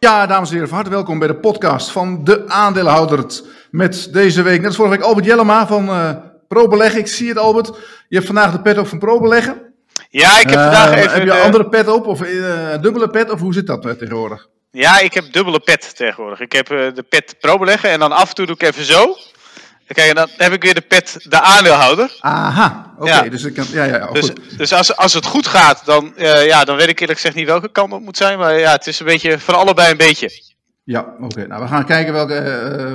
Ja, dames en heren, van harte welkom bij de podcast van de aandeelhouder. Met deze week, net als vorige week, Albert Jellema van uh, ProBeleggen. Ik zie het, Albert. Je hebt vandaag de pet op van ProBeleggen. Ja, ik heb vandaag Uh, even... Heb je een andere pet op of uh, dubbele pet of hoe zit dat tegenwoordig? Ja, ik heb dubbele pet tegenwoordig. Ik heb eh, de pet pro beleggen en dan af en toe doe ik even zo. Kijk, en dan heb ik weer de pet de aandeelhouder. Aha, oké. Ja. Dus, ik kan, ja, ja, Dus, dus als, als het goed gaat, dan, eh, ja, dan weet ik eerlijk gezegd niet welke kant het moet zijn. Maar ja, het is een beetje van allebei een beetje. Ja, oké. Nou, we gaan kijken welke, eh,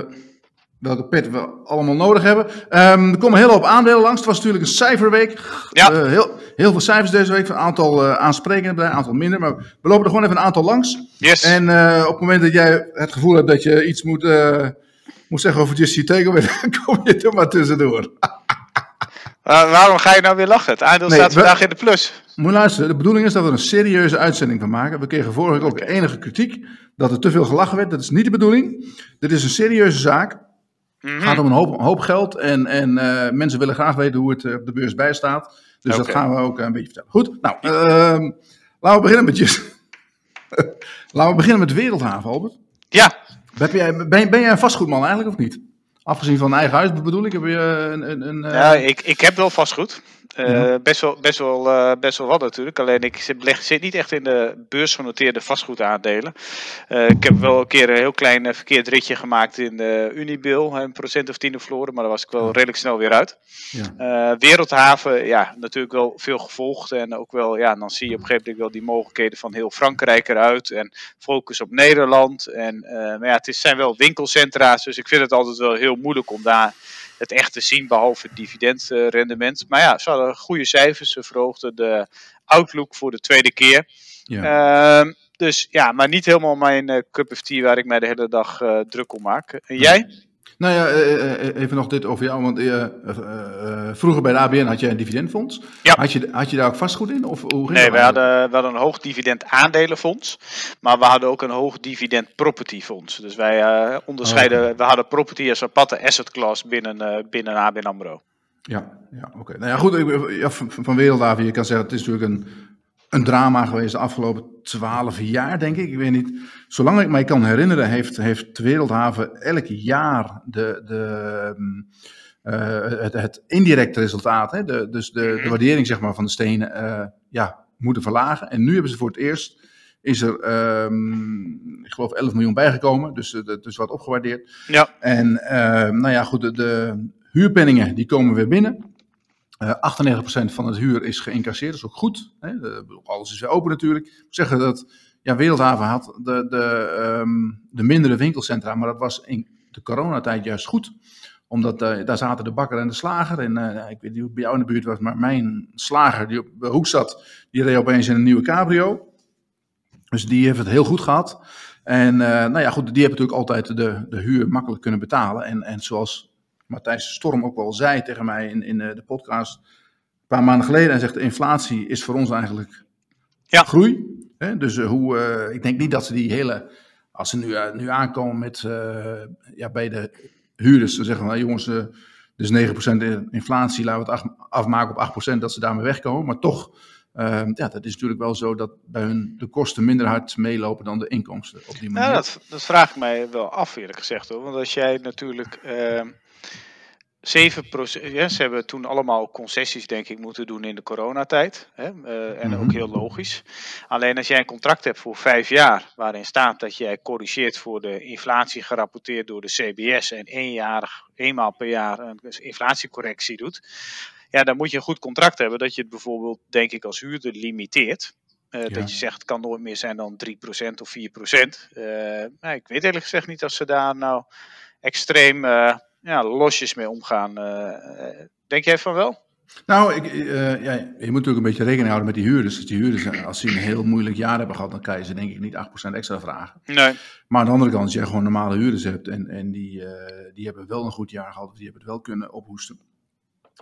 welke pet we allemaal nodig hebben. Ehm, er komen heel hoop aandelen langs. Het was natuurlijk een cijferweek. Ja. Eh, heel, heel veel cijfers deze week. Een aantal aansprekende bedrijven, een aantal minder. Maar we lopen er gewoon even een aantal langs. Yes. En op het moment dat jij het gevoel hebt dat je iets moet, moet zeggen over Just Takeaway, dan kom je er maar tussendoor. Waar- waarom ga je nou weer lachen? Het aandeel Nee, staat we- vandaag in de plus. Moet luisteren, de bedoeling is dat we een serieuze uitzending van maken. We kregen vorige week ook enige kritiek dat er te veel gelachen werd. Dat is niet de bedoeling. Dit is een serieuze zaak. Mhm. Het gaat om een hoop, een hoop geld en, en eh, mensen willen graag weten hoe het eh, op de beurs bij staat. Dus dat gaan we ook een beetje vertellen. Goed, nou, ehm, laten we beginnen met je. laten we beginnen met Wereldhaven, Albert. Ja, Ben, ben jij een vastgoedman eigenlijk of niet? Afgezien van eigen huis bedoel ik, heb je eh, een... een, een eh, ja ik, ik heb wel vastgoed. Eh, Ja. best, wel, best, wel, eh, best wel wat natuurlijk. Alleen ik zit, niet echt in de beursgenoteerde vastgoedaandelen. Eh, ik heb wel een keer een heel klein verkeerd ritje gemaakt in de Unibil. Een procent of tien verloren, maar daar was ik wel redelijk snel weer uit. ja. Wereldhaven, ja, natuurlijk wel veel gevolgd. En ook wel, ja, dan zie je op een gegeven moment wel die mogelijkheden van heel Frankrijk eruit. En focus op Nederland. En maar ja, het is, zijn wel winkelcentra's, dus ik vind het altijd wel heel moeilijk om daar het echt te zien, behalve het dividendrendement. Maar ja, ze hadden goede cijfers. Ze verhoogden de outlook voor de tweede keer. ja. Ehm, dus ja, maar niet helemaal mijn eh, cup of tea waar ik mij de hele dag eh, druk om maak. En jij? Nou ja, eh, eh, even nog dit over jou. Want eh, eh, eh, vroeger bij de ABN had jij een dividendfonds. Ja. Had je, had je daar ook vastgoed in? Of hoe ging Nee, we hadden, we hadden een hoog dividend aandelenfonds. Maar we hadden ook een hoog dividend property fonds. Dus wij eh, onderscheiden, we hadden property als aparte asset class binnen, eh, binnen ABN AMRO. Ja, ja oké. Nou ja, goed. ik- Ja, van, van Wereldhaven, je kan zeggen, het is natuurlijk een, een drama geweest de afgelopen twaalf jaar, denk ik. Ik weet niet. Zolang ik mij kan herinneren, heeft, heeft de Wereldhaven elk jaar de, de, mm, eh, het, het indirecte resultaat, hè, de, dus de, de Mhm. waardering zeg maar, van de stenen, eh, ja, moeten verlagen. En nu hebben ze voor het eerst, is er, ehm, ik geloof, 11 miljoen bijgekomen. Dus eh, het is wat opgewaardeerd. Ja, En eh, nou ja, goed, de, de huurpenningen die komen weer binnen. Eh 98% van het huur is geïncasseerd, dat is ook goed. Hè? Alles is weer open natuurlijk. Ik zeggen dat ja, Wereldhaven had de, de, ehm, de mindere winkelcentra, maar dat was in de coronatijd juist goed. Omdat eh, daar zaten de bakker en de slager. En eh, ik weet niet hoe bij jou in de buurt was, maar mijn slager die op de hoek zat, die reed opeens in een nieuwe cabrio. Dus die heeft het heel goed gehad. En eh, nou ja, goed, die hebben natuurlijk altijd de, de huur makkelijk kunnen betalen. En, en zoals Matthijs Storm ook al zei tegen mij in, in eh, de podcast een paar maanden geleden. Hij zegt, de inflatie is voor ons eigenlijk Ja. groei. Hè? Dus eh, hoe, eh, ik denk niet dat ze die hele, als ze nu, nu aankomen met, ja, bij de huurders, ze zeggen, nou jongens, dus 9% inflatie, laten we het af- afmaken op 8%, dat ze daarmee wegkomen. Maar toch, eh, ja, dat is natuurlijk wel zo dat bij hun de kosten minder hard meelopen dan de inkomsten op die manier. ja dat, dat vraag ik mij wel af eerlijk gezegd hoor. Want als jij natuurlijk ehm 7%, ja, ze hebben toen allemaal concessies denk ik moeten doen in de coronatijd. Hè, eh, en Mhm. ook heel logisch. Alleen als jij een contract hebt voor vijf jaar, waarin staat dat jij corrigeert voor de inflatie gerapporteerd door de CBS en eenjarig, eenmaal per jaar een inflatiecorrectie doet. Ja, dan moet je een goed contract hebben dat je het bijvoorbeeld, denk ik, als huurder limiteert. Eh, Ja. Dat je zegt, het kan nooit meer zijn dan 3% of 4%. Eh nou, ik weet eerlijk gezegd niet of ze daar nou extreem ja, losjes mee omgaan. Eh, eh, denk jij van wel? Nou, ik, eh, ja, je moet natuurlijk een beetje rekening houden met die huurders. Dus die huurders, als ze een heel moeilijk jaar hebben gehad, dan kan je ze denk ik niet 8% extra vragen. Nee. Maar aan de andere kant, als je gewoon normale huurders hebt en, en die, die hebben wel een goed jaar gehad, of die hebben het wel kunnen ophoesten,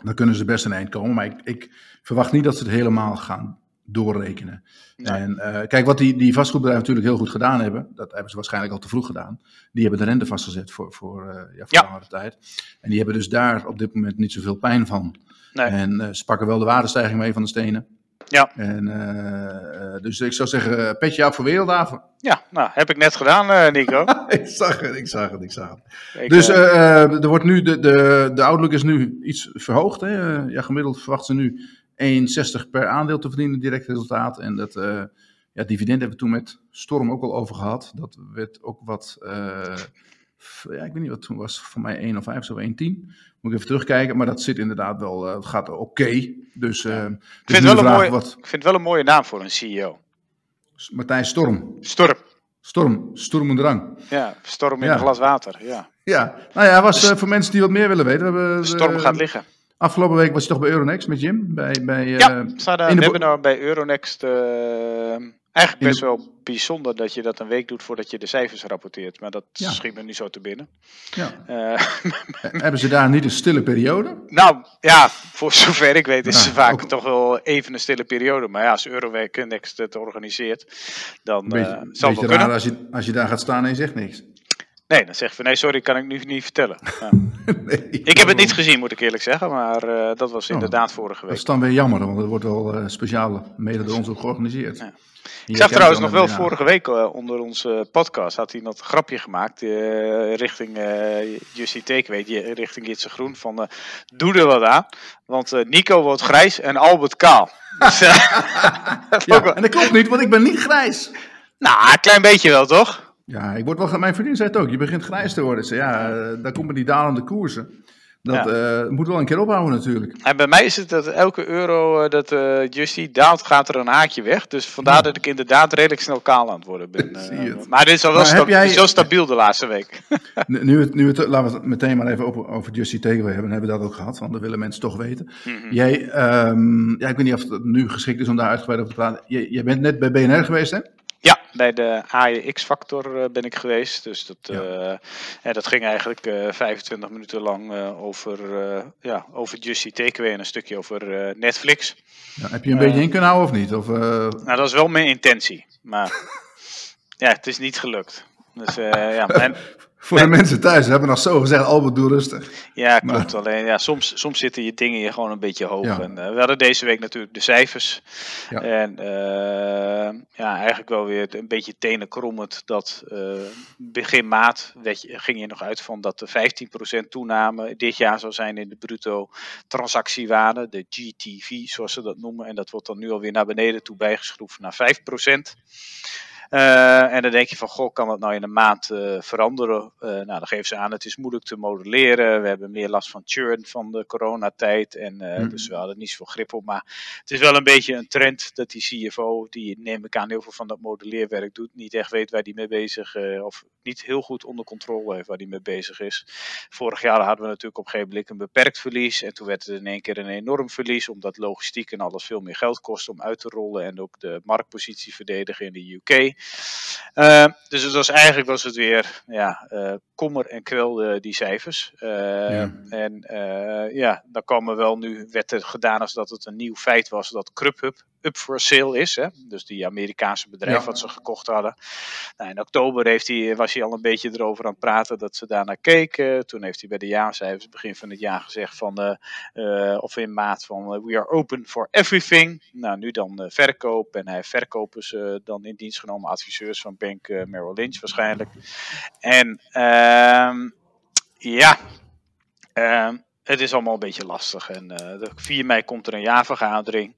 dan kunnen ze best een eind komen. Maar ik, ik verwacht niet dat ze het helemaal gaan doorrekenen. Nee. En eh, kijk, wat die, die vastgoedbedrijven natuurlijk heel goed gedaan hebben, dat hebben ze waarschijnlijk al te vroeg gedaan. Die hebben de rente vastgezet voor, voor, eh, ja, voor Ja. langere tijd. En die hebben dus daar op dit moment niet zoveel pijn van. Nee. En eh, ze pakken wel de waardestijging mee van de stenen. Ja. En, uh, dus ik zou zeggen, petje af voor Wereldhaven. Ja, nou, heb ik net gedaan, Nico. ik zag het, ik zag het, ik zag het. dus er wordt nu, de, de, de outlook is nu iets verhoogd. Hè? ja, gemiddeld verwachten ze nu 1,60 per aandeel te verdienen, direct resultaat. En dat ja, dividend hebben we toen met Storm ook al over gehad. Dat werd ook wat, uh, ja, ik weet niet wat toen was, voor mij 1 of 5, zo 1,10. Moet ik even terugkijken, maar dat zit inderdaad wel, uh, het gaat oké. Okay. Dus, ik, vind wel een mooie, wat... ik vind het wel een mooie naam voor een CEO. Martijn Storm. Storm. Storm, Storm en Drang. Ja, storm in ja. een glas water, ja. Ja, nou ja, was uh, voor mensen die wat meer willen weten. We hebben, storm gaat liggen. Afgelopen week was je toch bij Euronext met Jim? Bij, bij, ja, uh, we hadden een webinar bij Euronext Eigenlijk best wel bijzonder dat je dat een week doet voordat je de cijfers rapporteert. Maar dat ja. schiet me nu zo te binnen. Ja. Uh, Hebben ze daar niet een stille periode? Nou ja, voor zover ik weet is ja, vaak toch wel even een stille periode. Maar ja, als Euroweek Next het organiseert, dan beetje, zal het wel raar als je, als je daar gaat staan en je zegt niks. Nee, dan zeg je van nee, sorry, kan ik nu niet vertellen. Nee, ik heb het niet gezien, moet ik eerlijk zeggen, maar uh, dat was inderdaad oh, vorige week. Dat is dan weer jammer, want het wordt wel uh, speciaal mede door ons ook georganiseerd. Ja. Ik zag trouwens nog wel vorige week uh, onder onze podcast had hij dat grapje gemaakt richting uh, Justy Takeaway, richting Gitse Groen van doe er wat aan, want Nico wordt grijs en Albert kaal. Dus, ja, en dat klopt niet, want ik ben niet grijs. Nou, een klein beetje wel toch? Ja, ik word wel, mijn vriendin zei het ook, je begint grijs te worden. Ze, ja, daar komen die dalende koersen. Dat ja. uh, moet wel een keer ophouden natuurlijk. En bij mij is het dat elke euro uh, dat uh, Justy daalt, gaat er een haakje weg. Dus vandaar ja. dat ik inderdaad redelijk snel kaal aan het worden ben. maar dit is al wel sta jij... zo stabiel de laatste week. nu, het, nu het, laten we het meteen maar even over, over Justy Takeaway hebben. Hebben we dat ook gehad, want dat willen mensen toch weten. Mm -hmm. Jij, um, ja, ik weet niet of het nu geschikt is om daar uitgebreid over te praten. Jij, jij bent net bij BNR geweest hè? Ja, bij de AEX-factor uh, ben ik geweest. Dus dat, ja. Uh, ja, dat ging eigenlijk uh, eh, 25 minuten lang over, ja, over Justy Takeaway en een stukje over Netflix. Ja, heb je een beetje in kunnen houden of niet? Of, Nou, dat is wel mijn intentie. Maar ja, het is niet gelukt. Dus ja, mijn, voor de mensen thuis hebben nog zo gezegd, Albert, doe rustig. Ja, klopt. Alleen ja, soms, soms zitten je dingen hier gewoon een beetje hoog. Ja. En, uh, we hadden deze week natuurlijk de cijfers. Ja. En uh, ja, eigenlijk wel weer een beetje tenen krommend dat uh, begin maart weet je, ging je nog uit van dat de 15% toename dit jaar zou zijn in de bruto transactiewaarde, de GTV zoals ze dat noemen. En dat wordt dan nu alweer naar beneden toe bijgeschroefd naar 5%. Uh, en dan denk je van, goh, kan dat nou in een maand uh, veranderen? Uh, nou, dan geven ze aan, het is moeilijk te modelleren. We hebben meer last van churn van de coronatijd. En mm. dus we hadden niet zoveel grip op. Maar het is wel een beetje een trend dat die CFO, die neem ik aan heel veel van dat modelleerwerk doet, niet echt weet waar die mee bezig is. of niet heel goed onder controle heeft waar die mee bezig is. Vorig jaar hadden we natuurlijk op een gegeven moment een beperkt verlies. En toen werd het in één keer een enorm verlies, omdat logistiek en alles veel meer geld kost om uit te rollen. En ook de marktpositie verdedigen in de UK. Uh, dus het was, eigenlijk was het weer ja, uh, kommer en kwel die cijfers. Ja. En ja, dan kwam er wel nu, werd er gedaan als dat het een nieuw feit was dat Grubhub up for sale is. Hè? Dus die Amerikaanse bedrijf ja. wat ze gekocht hadden. Nou, in oktober heeft hij, was hij al een beetje erover aan het praten dat ze daarnaar keken. Toen heeft hij bij de jaarcijfers begin van het jaar gezegd van, of in maat van we are open for everything. Nou, nu dan verkoop en hij heeft verkopers dan in dienst genomen adviseurs van Bank Merrill Lynch waarschijnlijk. En uh, ja, uh, het is allemaal een beetje lastig. En uh, 4 mei komt er een jaarvergadering.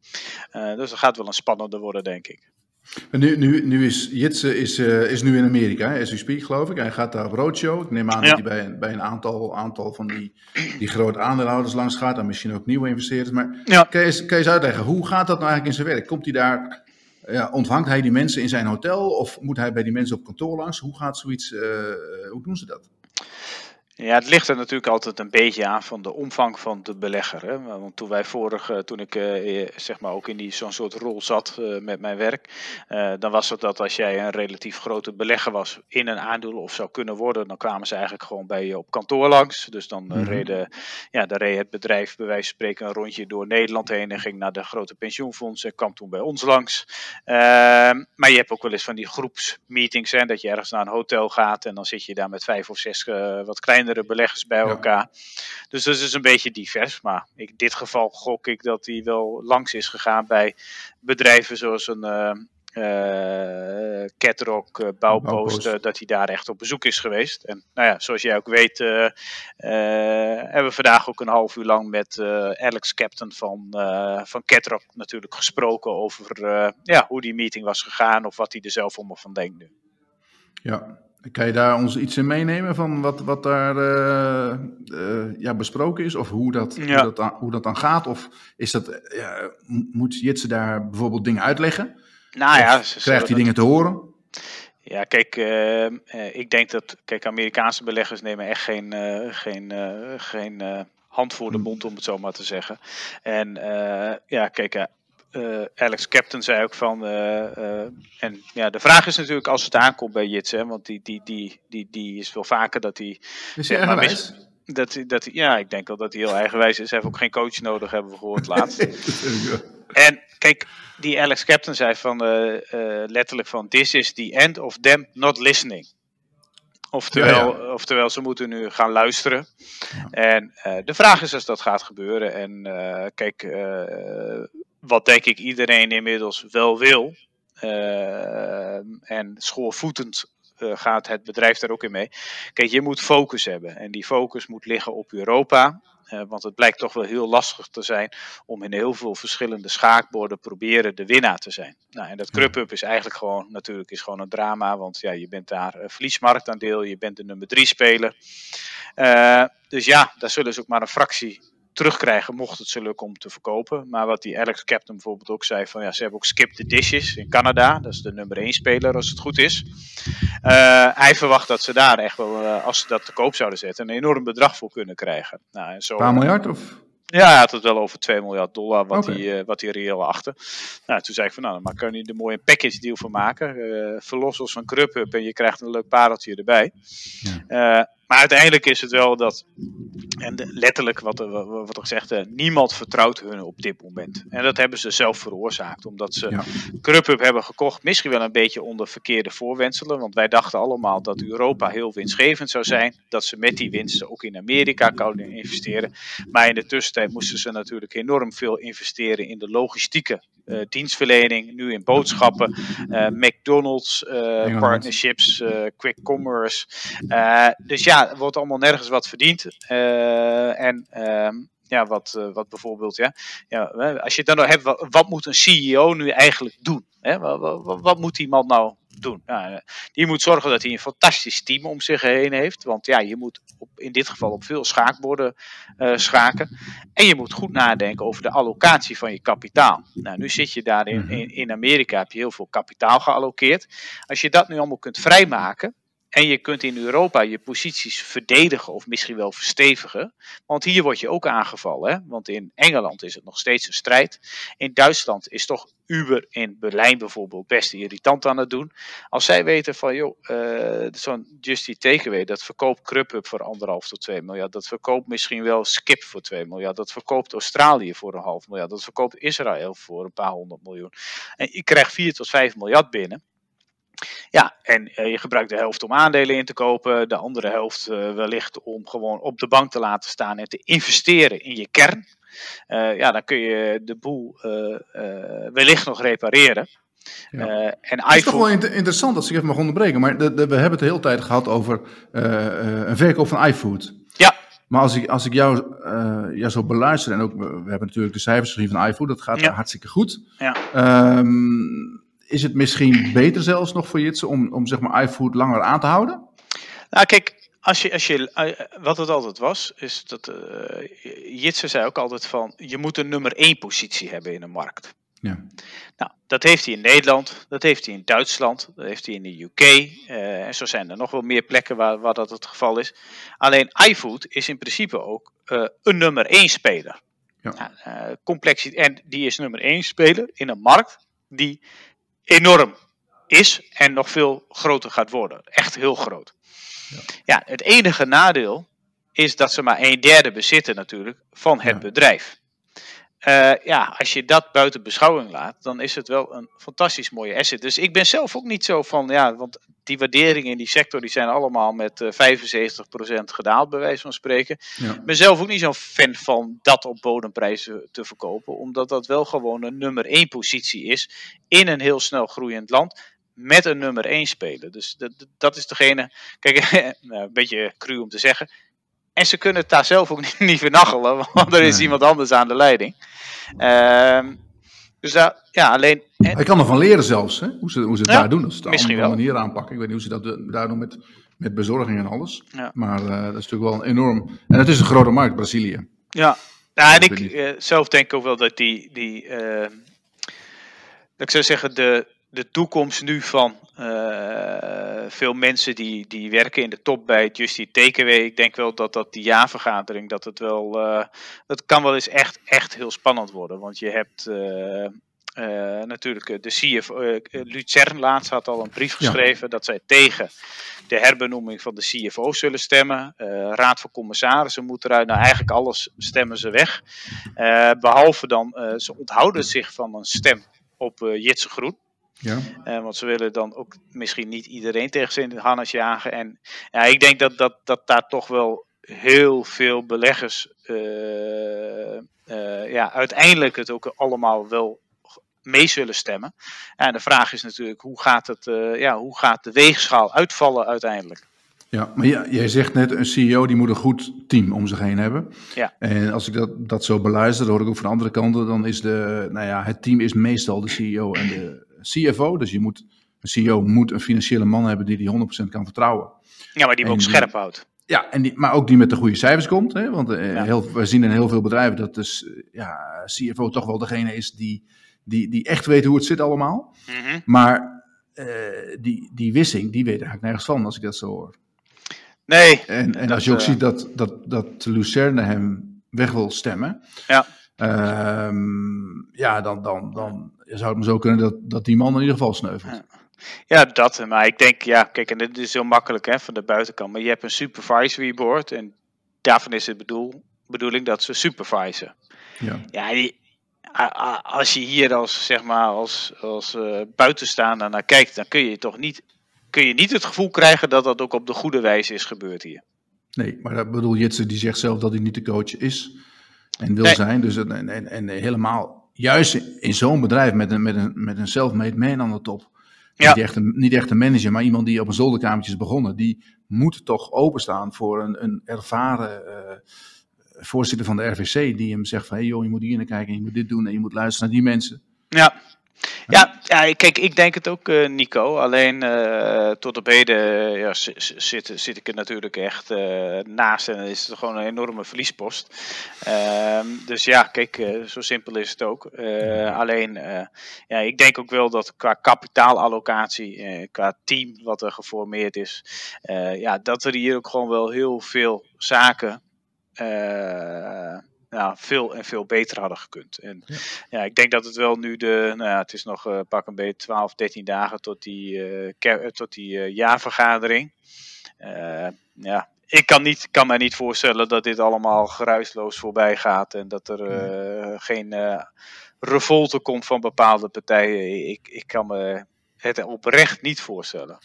Uh, dus dat gaat wel een spannender worden, denk ik. Nu, nu, nu is Jitse is, uh, is nu in Amerika, as we speak, geloof ik. Hij gaat daar op roadshow. Ik neem aan ja. dat hij bij, bij een aantal, aantal van die, die grote aandeelhouders langs gaat. En misschien ook nieuwe investeerders. Maar ja. kan, je eens, kan je eens uitleggen, hoe gaat dat nou eigenlijk in zijn werk? Komt hij daar ja, ontvangt hij die mensen in zijn hotel of moet hij bij die mensen op kantoor langs? Hoe gaat zoiets, uh, hoe doen ze dat? Ja, het ligt er natuurlijk altijd een beetje aan van de omvang van de belegger. Hè? Want toen wij vorig, toen ik eh, zeg maar ook in die zo'n soort rol zat met mijn werk, dan was het dat als jij een relatief grote belegger was in een aandeel of zou kunnen worden, dan kwamen ze eigenlijk gewoon bij je op kantoor langs. Dus dan mm-hmm. reden, ja, dan reed het bedrijf bij wijze van spreken een rondje door Nederland heen en ging naar de grote pensioenfondsen en kwam toen bij ons langs. Ehm, maar je hebt ook wel eens van die groepsmeetings, hè, dat je ergens naar een hotel gaat en dan zit je daar met vijf of zes wat kleine kleinere beleggers bij elkaar. Dus dat is een beetje divers. Maar in dit geval gok ik dat hij wel langs is gegaan bij bedrijven zoals een uh, Catrock, uh, Bouwpost, uh, dat hij daar echt op bezoek is geweest. En nou ja, zoals jij ook weet, hebben we vandaag ook een half uur lang met Alex Captain van, van Catrock natuurlijk gesproken over ja, hoe die meeting was gegaan of wat hij er zelf om van denkt nu. Ja, kan je daar ons iets in meenemen van wat, wat daar ja, besproken is? Of hoe dat, ja. hoe, dat dan, hoe dat dan gaat? Of is dat, ja, moet Jitse daar bijvoorbeeld dingen uitleggen? Nou ja, krijgt hij dingen te horen? Ja, kijk, uh, ik denk dat kijk, Amerikaanse beleggers nemen echt geen, geen, geen hand voor de hm. mond, om het zo maar te zeggen. En ja, kijk, Alex Captain zei ook van. en ja, de vraag is natuurlijk als het aankomt bij Jits, hè, want die, die, die, die, die is wel vaker dat hij. Is hij maar, mis, dat, dat, ja, ik denk wel dat hij heel eigenwijs is. Hij heeft ook geen coach nodig, hebben we gehoord laatst. en kijk, die Alex Captain zei van uh, uh, letterlijk van this is the end of them not listening. Oftewel, ja, ja. oftewel ze moeten nu gaan luisteren. En uh, de vraag is als dat gaat gebeuren. En kijk, wat denk ik iedereen inmiddels wel wil. en schoolvoetend gaat het bedrijf daar ook in mee. Kijk, je moet focus hebben. En die focus moet liggen op Europa. Uh, want het blijkt toch wel heel lastig te zijn om in heel veel verschillende schaakborden proberen de winnaar te zijn. Nou, en dat Krupp is eigenlijk gewoon, natuurlijk is gewoon een drama, want ja, je bent daar uh, verliesmarktaandeel, je bent de nummer drie speler. Uh, dus ja, daar zullen ze ook maar een fractie terugkrijgen mocht het ze lukken om te verkopen. Maar wat die Alex Captain bijvoorbeeld ook zei, van ja, ze hebben ook Skip the Dishes in Canada. Dat is de nummer 1 speler als het goed is. Uh, hij verwacht dat ze daar echt wel, uh, als ze dat te koop zouden zetten, een enorm bedrag voor kunnen krijgen. Nou, en zo, een paar miljard of? Ja, hij had het wel over 2 miljard dollar wat, okay. hij, uh, wat hij reëel achter. Nou, toen zei ik van nou, dan kan je er mooi een package deal van maken. Verlos ons van Krupp en je krijgt een leuk pareltje erbij. Ja. Maar uiteindelijk is het wel dat, en letterlijk wat, wat er gezegd, uh, niemand vertrouwt hun op dit moment. En dat hebben ze zelf veroorzaakt, omdat ze ja. Krupp hebben gekocht, misschien wel een beetje onder verkeerde voorwenselen. Want wij dachten allemaal dat Europa heel winstgevend zou zijn, dat ze met die winsten ook in Amerika konden investeren. Maar in de tussentijd moesten ze natuurlijk enorm veel investeren in de logistieke uh, dienstverlening, nu in boodschappen, uh, McDonald's, uh, partnerships, quick commerce. dus ja, er wordt allemaal nergens wat verdiend. en ehm, ja, wat, wat bijvoorbeeld, ja, ja, als je het dan hebt, wat, wat moet een CEO nu eigenlijk doen? Hè? Wat, wat, wat, moet die man nou doen? Nou, die moet zorgen dat hij een fantastisch team om zich heen heeft. Want ja, je moet op, in dit geval op veel schaakborden uh, schaken. En je moet goed nadenken over de allocatie van je kapitaal. Nou, nu zit je daar in, in, in Amerika, heb je heel veel kapitaal gealloceerd. Als je dat nu allemaal kunt vrijmaken, en je kunt in Europa je posities verdedigen of misschien wel verstevigen. Want hier word je ook aangevallen. Hè? Want in Engeland is het nog steeds een strijd. In Duitsland is toch Uber in Berlijn bijvoorbeeld best irritant aan het doen. Als zij weten van, joh, uh, zo'n Justy Takeaway, dat verkoopt Krupp voor anderhalf tot 2 miljard. Dat verkoopt misschien wel Skip voor 2 miljard. Dat verkoopt Australië voor een half miljard. Dat verkoopt Israël voor een paar honderd miljoen. En je krijgt 4 tot 5 miljard binnen. Ja, en uh, je gebruikt de helft om aandelen in te kopen, de andere helft uh, wellicht om gewoon op de bank te laten staan en te investeren in je kern. Uh, ja, dan kun je de boel wellicht nog repareren. Ja. Uh, en iPhone... Het is toch wel inter interessant als ik even mag onderbreken, maar de, de, we hebben het de hele tijd gehad over uh, uh, een verkoop van iFood. Ja. Maar als ik, als ik jou, jou zo beluister, en ook we hebben natuurlijk de cijfers gezien van iFood, dat gaat ja. hartstikke goed. Ja. Um, is het misschien beter zelfs nog voor Jitsen om, om zeg maar iFood langer aan te houden? Nou, kijk, als je, als je, uh, wat het altijd was, is dat uh, Jitsen zei ook altijd van, je moet een nummer één positie hebben in een markt. Ja. Nou, dat heeft hij in Nederland, dat heeft hij in Duitsland, dat heeft hij in de UK. Uh, en zo zijn er nog wel meer plekken waar, waar dat het geval is. Alleen iFood is in principe ook uh, een nummer één speler. Ja. Nou, complexiteit, en die is nummer één speler in een markt die enorm is en nog veel groter gaat worden. Echt heel groot. Ja, ja het enige nadeel is dat ze maar een derde bezitten natuurlijk van het bedrijf. Eh, ja, als je dat buiten beschouwing laat, dan is het wel een fantastisch mooie asset. Dus ik ben zelf ook niet zo van, ja, want die waarderingen in die sector die zijn allemaal met uh, 75% gedaald, bij wijze van spreken. Ja. Ik ben zelf ook niet zo'n fan van dat op bodemprijzen te verkopen, omdat dat wel gewoon een nummer 1 positie is in een heel snel groeiend land met een nummer 1 speler. Dus dat, dat is degene, kijk, een beetje cru om te zeggen, en ze kunnen het daar zelf ook niet, niet vernachelen, want er is iemand anders aan de leiding. Uh, dus daar, ja, alleen. Hij kan ervan leren zelfs, hè? hoe ze, hoe ze het ja, daar doen. Als ze het op een manier aanpakken. Ik weet niet hoe ze dat daar doen met, met bezorging en alles. Ja. Maar uh, dat is natuurlijk wel een enorm. En het is een grote markt, Brazilië. Ja, nou, en ik uh, zelf denk ook wel dat die. die uh, dat ik zou zeggen, de, de toekomst nu van uh, veel mensen die, die werken in de top bij Justy TKW. Ik denk wel dat dat die jaarvergadering, dat het wel, uh, dat kan wel eens echt, echt heel spannend worden. Want je hebt uh, natuurlijk de CFO, Lucerne laatst had al een brief geschreven ja. dat zij tegen de herbenoeming van de CFO zullen stemmen. Raad van Commissarissen moet eruit. Nou, eigenlijk alles stemmen ze weg. behalve dan, ze onthouden zich van een stem op Jitse Groen. Ja. Uh, want ze willen dan ook misschien niet iedereen tegen het harnas jagen. En ja, ik denk dat, dat, dat daar toch wel heel veel beleggers uh, uh, ja, uiteindelijk het ook allemaal wel mee zullen stemmen. En de vraag is natuurlijk, hoe gaat, het, ja, hoe gaat de weegschaal uitvallen uiteindelijk? Ja, maar ja, jij zegt net, een CEO die moet een goed team om zich heen hebben. Ja. En als ik dat, dat zo beluister, hoor ik ook van de andere kanten, dan is de, nou ja, het team is meestal de CEO en de, CFO. Dus je moet, een CEO moet een financiële man hebben die die 100% kan vertrouwen. Ja, maar die hem ook scherp houdt. Ja, en die, maar ook die met de goede cijfers komt. Hè? Want uh, heel, we zien in heel veel bedrijven dat dus, uh, ja, CFO toch wel degene is die, die, die echt weet hoe het zit allemaal. Mm -hmm. Maar uh, die, die wissing, die weet eigenlijk nergens van als ik dat zo hoor. Nee. En, en als je ook ziet dat, dat, dat Lucerne hem weg wil stemmen. Ja. Um, ja, dan, dan, dan zou het me zo kunnen dat, dat die man in ieder geval sneuvelt. Ja. Ja, dat. Maar ik denk, ja, kijk, en dit is heel makkelijk hè, van de buitenkant. Maar je hebt een supervisory board en daarvan is het bedoel, bedoeling dat ze supervisen. Ja, ja die, als je hier als, zeg maar, als, als uh, buitenstaander naar kijkt, dan kun je toch niet, kun je niet het gevoel krijgen dat dat ook op de goede wijze is gebeurd hier. Nee, maar dat bedoel Jitse, die zegt zelf dat hij niet de coach is en wil nee. zijn. Dus, en, en, en helemaal, juist in zo'n bedrijf met een, met een, met een self-made man aan de top. Ja. Niet, echt een, niet echt een manager, maar iemand die op een zolderkamertje is begonnen. Die moet toch openstaan voor een, een ervaren uh, voorzitter van de RVC. Die hem zegt van, hé hey joh, je moet hier naar kijken en je moet dit doen en je moet luisteren naar die mensen. Ja, ja, ja, kijk, ik denk het ook, uh, Nico. Alleen uh, tot op heden ja, zit, zit ik er natuurlijk echt naast en is het gewoon een enorme verliespost. Ehm, dus ja, kijk, zo simpel is het ook. alleen, ja, ik denk ook wel dat qua kapitaalallocatie, qua team wat er geformeerd is, ja, dat er hier ook gewoon wel heel veel zaken ja, veel en veel beter hadden gekund. En ja. ja. ik denk dat het wel nu de, nou ja, het is nog uh, pak een beetje 12, 13 dagen tot die, uh, tot die uh, jaarvergadering. ja, ik kan, niet, kan mij niet voorstellen dat dit allemaal geruisloos voorbij gaat en dat er ja. geen revolte komt van bepaalde partijen. Ik, ik kan me het oprecht niet voorstellen.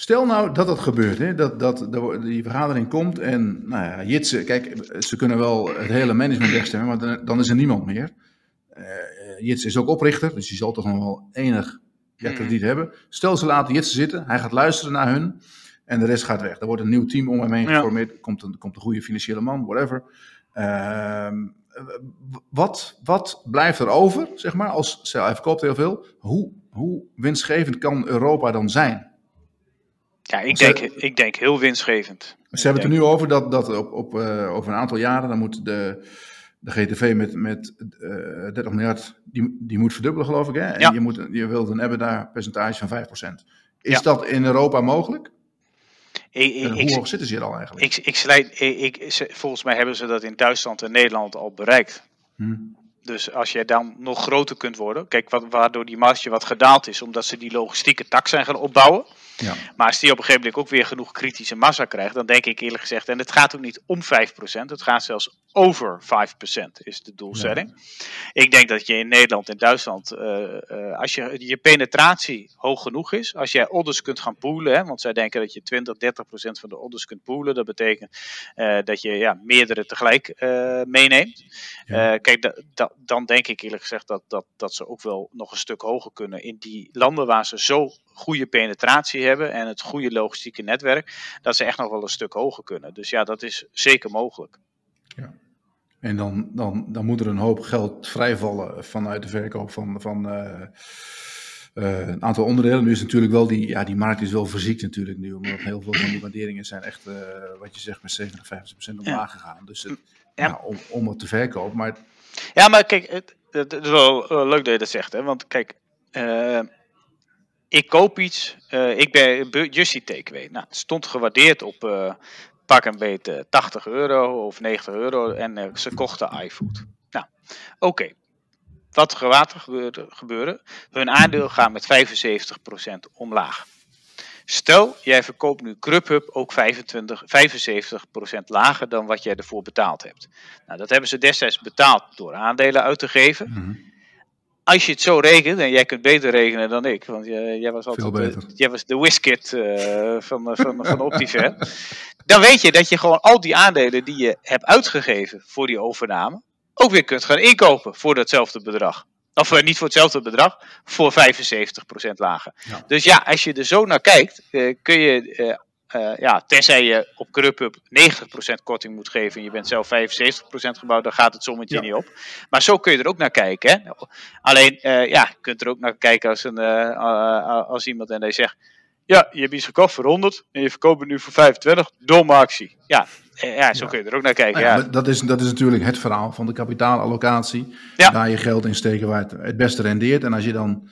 Stel nou dat dat gebeurt, hè? Dat, dat die vergadering komt en, nou ja, Jitse, kijk, ze kunnen wel het hele management wegstemmen, maar dan, dan is er niemand meer. Uh, Jitse is ook oprichter, dus die zal toch nog wel enig ja, krediet hebben. Stel ze laten Jitse zitten, hij gaat luisteren naar hun en de rest gaat weg. Er wordt een nieuw team om hem heen geformeerd, ja. komt, een, komt een goede financiële man, whatever. Uh, wat, wat blijft er over, zeg maar, als hij verkoopt heel veel, hoe, hoe winstgevend kan Europa dan zijn? Ja, ik denk, ik denk heel winstgevend. Ze hebben het er nu over dat, dat op, op, uh, over een aantal jaren dan moet de, de GTV met, met uh, 30 miljard, die, die moet verdubbelen geloof ik. Hè? En ja. je, moet, je wilt een EBITDA-percentage van 5%. Is ja. dat in Europa mogelijk? Ik, ik, hoe hoog zitten ze hier al eigenlijk? Ik, ik, slijt, ik, volgens mij hebben ze dat in Duitsland en Nederland al bereikt. Hmm. Dus als je dan nog groter kunt worden, kijk, wat, waardoor die marge wat gedaald is, omdat ze die logistieke tak zijn gaan opbouwen. Ja. Maar als die op een gegeven moment ook weer genoeg kritische massa krijgt, dan denk ik eerlijk gezegd, en het gaat ook niet om 5%, het gaat zelfs over 5% is de doelstelling. Ik denk dat je in Nederland en Duitsland, eh, eh, als je, je penetratie hoog genoeg is, als jij orders kunt gaan poolen, hè, want zij denken dat je 20, 30% van de orders kunt poolen, dat betekent eh, dat je ja, meerdere tegelijk meeneemt. Ja. Kijk, da- da- dan denk ik eerlijk gezegd dat, dat, dat ze ook wel nog een stuk hoger kunnen in die landen waar ze zo goede penetratie hebben en het goede logistieke netwerk, dat ze echt nog wel een stuk hoger kunnen. Dus ja, dat is zeker mogelijk. En dan, dan, dan moet er een hoop geld vrijvallen vanuit de verkoop van, van eh, eh, een aantal onderdelen. Nu is natuurlijk wel die, ja, die markt is wel verziekt natuurlijk nu, omdat heel veel van die waarderingen zijn echt, eh, wat je zegt, met 57% omlaag gegaan. Dus het, Ja. ja. om, om het te verkopen. Maar Ja, maar kijk, het, het is wel leuk dat je dat zegt. Hè? Want kijk, ik koop iets. eh, ik ben Justy Takeaway. Nou, het stond gewaardeerd op eh, pak een beetje 80 euro of 90 euro. En eh, ze kochten iFood. Nou, oké. Wat gaat er gebeuren, gebeuren? Hun aandeel gaat met 75% omlaag. Stel, jij verkoopt nu Grubhub ook 25, 75% lager dan wat jij ervoor betaald hebt. Nou, dat hebben ze destijds betaald door aandelen uit te geven. mhm, Als je het zo rekent, en jij kunt beter rekenen dan ik, want jij, jij was altijd de, jij was de whiskit eh, van, van, van Optiver. dan weet je dat je gewoon al die aandelen die je hebt uitgegeven voor die overname, ook weer kunt gaan inkopen voor datzelfde bedrag. Of eh, niet voor hetzelfde bedrag, voor 75% lager. Ja. Dus ja, als je er zo naar kijkt, eh, kun je, eh, ja, tenzij je op Grubhub 90% korting moet geven en je bent zelf 75% gebouwd, dan gaat het sommetje Ja. niet op. Maar zo kun je er ook naar kijken. Hè? Alleen, eh, ja, je kunt er ook naar kijken als, een, eh, als iemand en hij zegt, ja, je hebt iets gekocht voor 100 en je verkoopt het nu voor 25, domme actie. Ja, ja zo Ja. kun je er ook naar kijken. Nou ja, ja. dat- is, dat is natuurlijk het verhaal van de kapitaalallocatie. Daar je geld in steken waar het het beste rendeert. En als je dan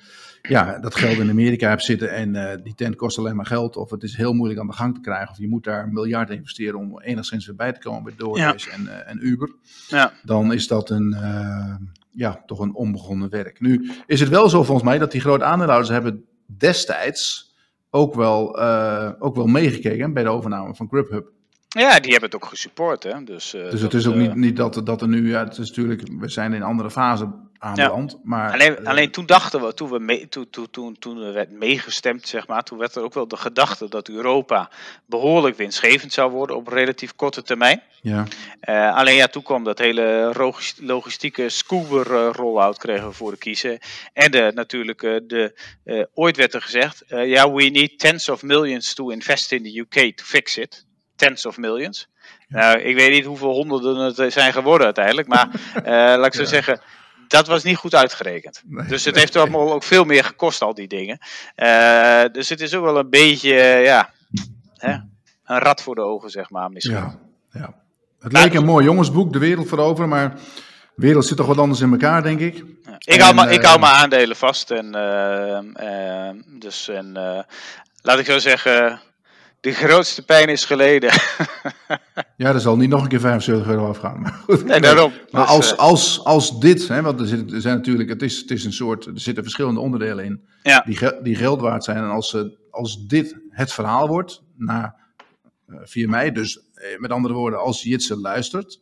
ja, dat geld in Amerika hebt zitten en eh, die tent kost alleen maar geld. Of het is heel moeilijk aan de gang te krijgen. Of je moet daar een miljard investeren om enigszins weer bij te komen bij DoorDash en, eh, en Uber. Ja. Dan is dat een, eh, ja, toch een onbegonnen werk. Nu is het wel zo volgens mij dat die grote aandeelhouders hebben destijds ook wel, ook wel meegekeken bij de overname van Grubhub. ja, die hebben het ook gesupport. Hè? Dus, Dus dat, het is ook niet, niet dat, dat er nu, ja, het is natuurlijk, we zijn in een andere fase aanbeland. Maar, Alleen, eh, alleen toen dachten we, toen, we mee, toen, toen, toen, toen er werd meegestemd, zeg maar, toen werd er ook wel de gedachte dat Europa behoorlijk winstgevend zou worden op relatief korte termijn. ja, Eh, alleen ja, toen kwam dat hele logis- logistieke Scoober eh, rollout kregen we voor de kiezen. En de, natuurlijk, de, ooit werd er gezegd, ja, we need tens of millions to invest in the UK to fix it. Tens of millions. Nou, ik weet niet hoeveel honderden het zijn geworden uiteindelijk, maar laat ik zo Ja. zeggen, dat was niet goed uitgerekend. Nee, dus het nee, heeft allemaal ook veel meer gekost, al die dingen. Eh, dus het is ook wel een beetje, eh, ja, hè, een rat voor de ogen, zeg maar, misschien. ja, ja. Het leek een mooi jongensboek, De Wereld veroveren, maar de wereld zit toch wat anders in elkaar, denk ik. Ja. Ik, hou ik eh, hou mijn aandelen vast. En, dus, en, laat ik zo zeggen, de grootste pijn is geleden. Ja, er zal niet nog een keer 75 euro afgaan. Maar, goed. nee, daarom. maar Dus, als, eh, als, als dit, hè, want er, zit, er zijn natuurlijk, het is, het is een soort, er zitten verschillende onderdelen in Ja. die, die geld waard zijn. En als, ze- als dit het verhaal wordt, na eh, 4 mei, dus eh, met andere woorden, als Jitse luistert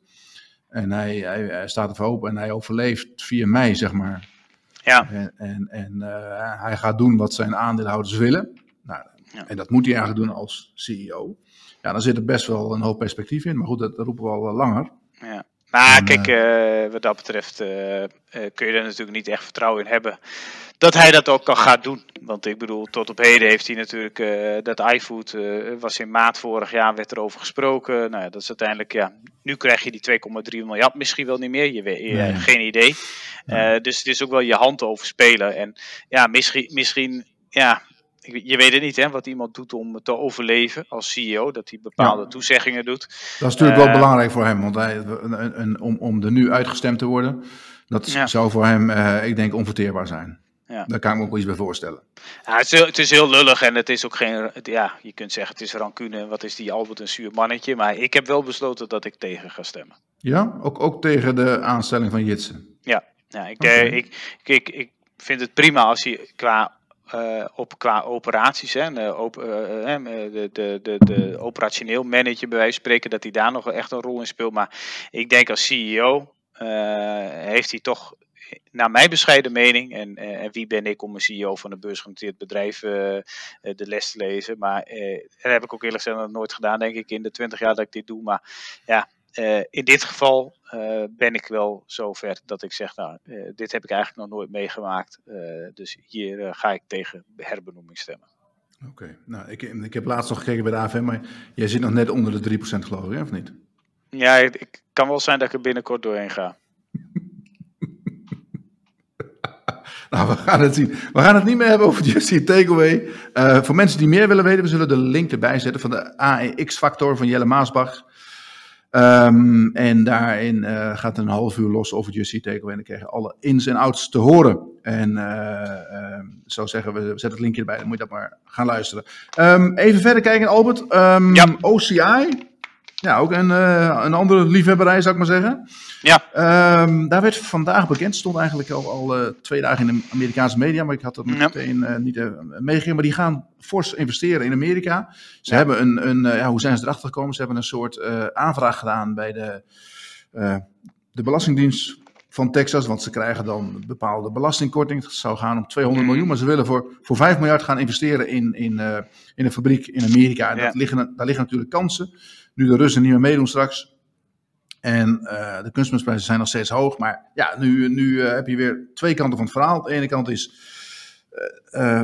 en hij, hij, hij staat ervoor open en hij overleeft 4 mei, zeg maar, ja, en, en, en eh, hij gaat doen wat zijn aandeelhouders willen. Nou, Ja. En dat moet hij eigenlijk doen als CEO. Ja, dan zit er best wel een hoop perspectief in. Maar goed, dat, dat roepen we al eh, langer. ja. Maar En, kijk, eh, wat dat betreft eh, eh, kun je er natuurlijk niet echt vertrouwen in hebben dat hij dat ook kan gaan doen. Want ik bedoel, tot op heden heeft hij natuurlijk eh, dat iFood eh, was in maart vorig jaar werd erover gesproken. Nou ja, dat is uiteindelijk, ja, nu krijg je die 2,3 miljard misschien wel niet meer. Je weet, Nee. geen idee. Eh, dus het is ook wel je hand over spelen. En ja, misschien, misschien ja, je weet het niet hè, wat iemand doet om te overleven als CEO. Dat hij bepaalde Ja. toezeggingen doet. Dat is natuurlijk wel Eh, belangrijk voor hem. Want hij, een, een, om, om er nu uitgestemd te worden, dat Ja. zou voor hem, eh, ik denk, onverteerbaar zijn. Ja. Daar kan ik me ook wel iets bij voorstellen. Ja, het, is heel, het is heel lullig en het is ook geen. het- ja, je kunt zeggen het is rancune. en Wat is die Albert een zuur mannetje. Maar ik heb wel besloten dat ik tegen ga stemmen. Ja, ook, ook tegen de aanstelling van Jitsen. Ja, ik, Oké. eh, ik, ik, ik vind het prima als hij qua op qua operaties. Hè, de, de, de, de, operationeel manager bij wijze van spreken, dat hij daar nog echt een rol in speelt. Maar ik denk als CEO heeft hij toch naar mijn bescheiden mening, en, eh, en wie ben ik om een CEO van een beursgenoteerd bedrijf de les te lezen. Maar dat heb ik ook eerlijk gezegd nog nooit gedaan, denk ik, in de twintig jaar dat ik dit doe. Maar ja, in dit geval ben ik wel zover dat ik zeg, nou, dit heb ik eigenlijk nog nooit meegemaakt. dus hier ga ik tegen herbenoeming stemmen. Oké, nou, ik, ik heb laatst nog gekeken bij de AFM, maar jij zit nog net onder de 3% geloof ik, of niet? Ja, het kan wel zijn dat ik er binnenkort doorheen ga. Nou, we gaan het zien. We gaan het niet meer hebben over Just Takeaway. Uh, voor mensen die meer willen weten, we zullen de link erbij zetten van de AEX-factor van Jelle Maasbach. Um, en daarin uh, gaat een half uur los over Just Takeaway. En dan krijg je alle ins en outs te horen. En uh, uh, zo zeggen we, we zetten het linkje erbij, dan moet je dat maar gaan luisteren. Um, even verder kijken, Albert. Um, ja. OCI. Ja, ook een, uh, een andere liefhebberij, zou ik maar zeggen. Ja. Um, daar werd vandaag bekend, stond eigenlijk al, al uh, twee dagen in de Amerikaanse media, maar ik had het meteen uh, niet meegegeven. Maar die gaan fors investeren in Amerika. Ze ja. hebben een, een ja, hoe zijn ze erachter gekomen? Ze hebben een soort aanvraag gedaan bij de, de Belastingdienst van Texas, want ze krijgen dan bepaalde belastingkorting. Het zou gaan om 200 mm. miljoen, maar ze willen voor, voor 5 miljard gaan investeren in, in, uh, in een fabriek in Amerika. En ja. dat liggen, daar liggen natuurlijk kansen. Nu de Russen niet meer meedoen straks. En uh, de kunstmestprijzen zijn nog steeds hoog. Maar ja, nu, nu uh, heb je weer twee kanten van het verhaal. De ene kant is,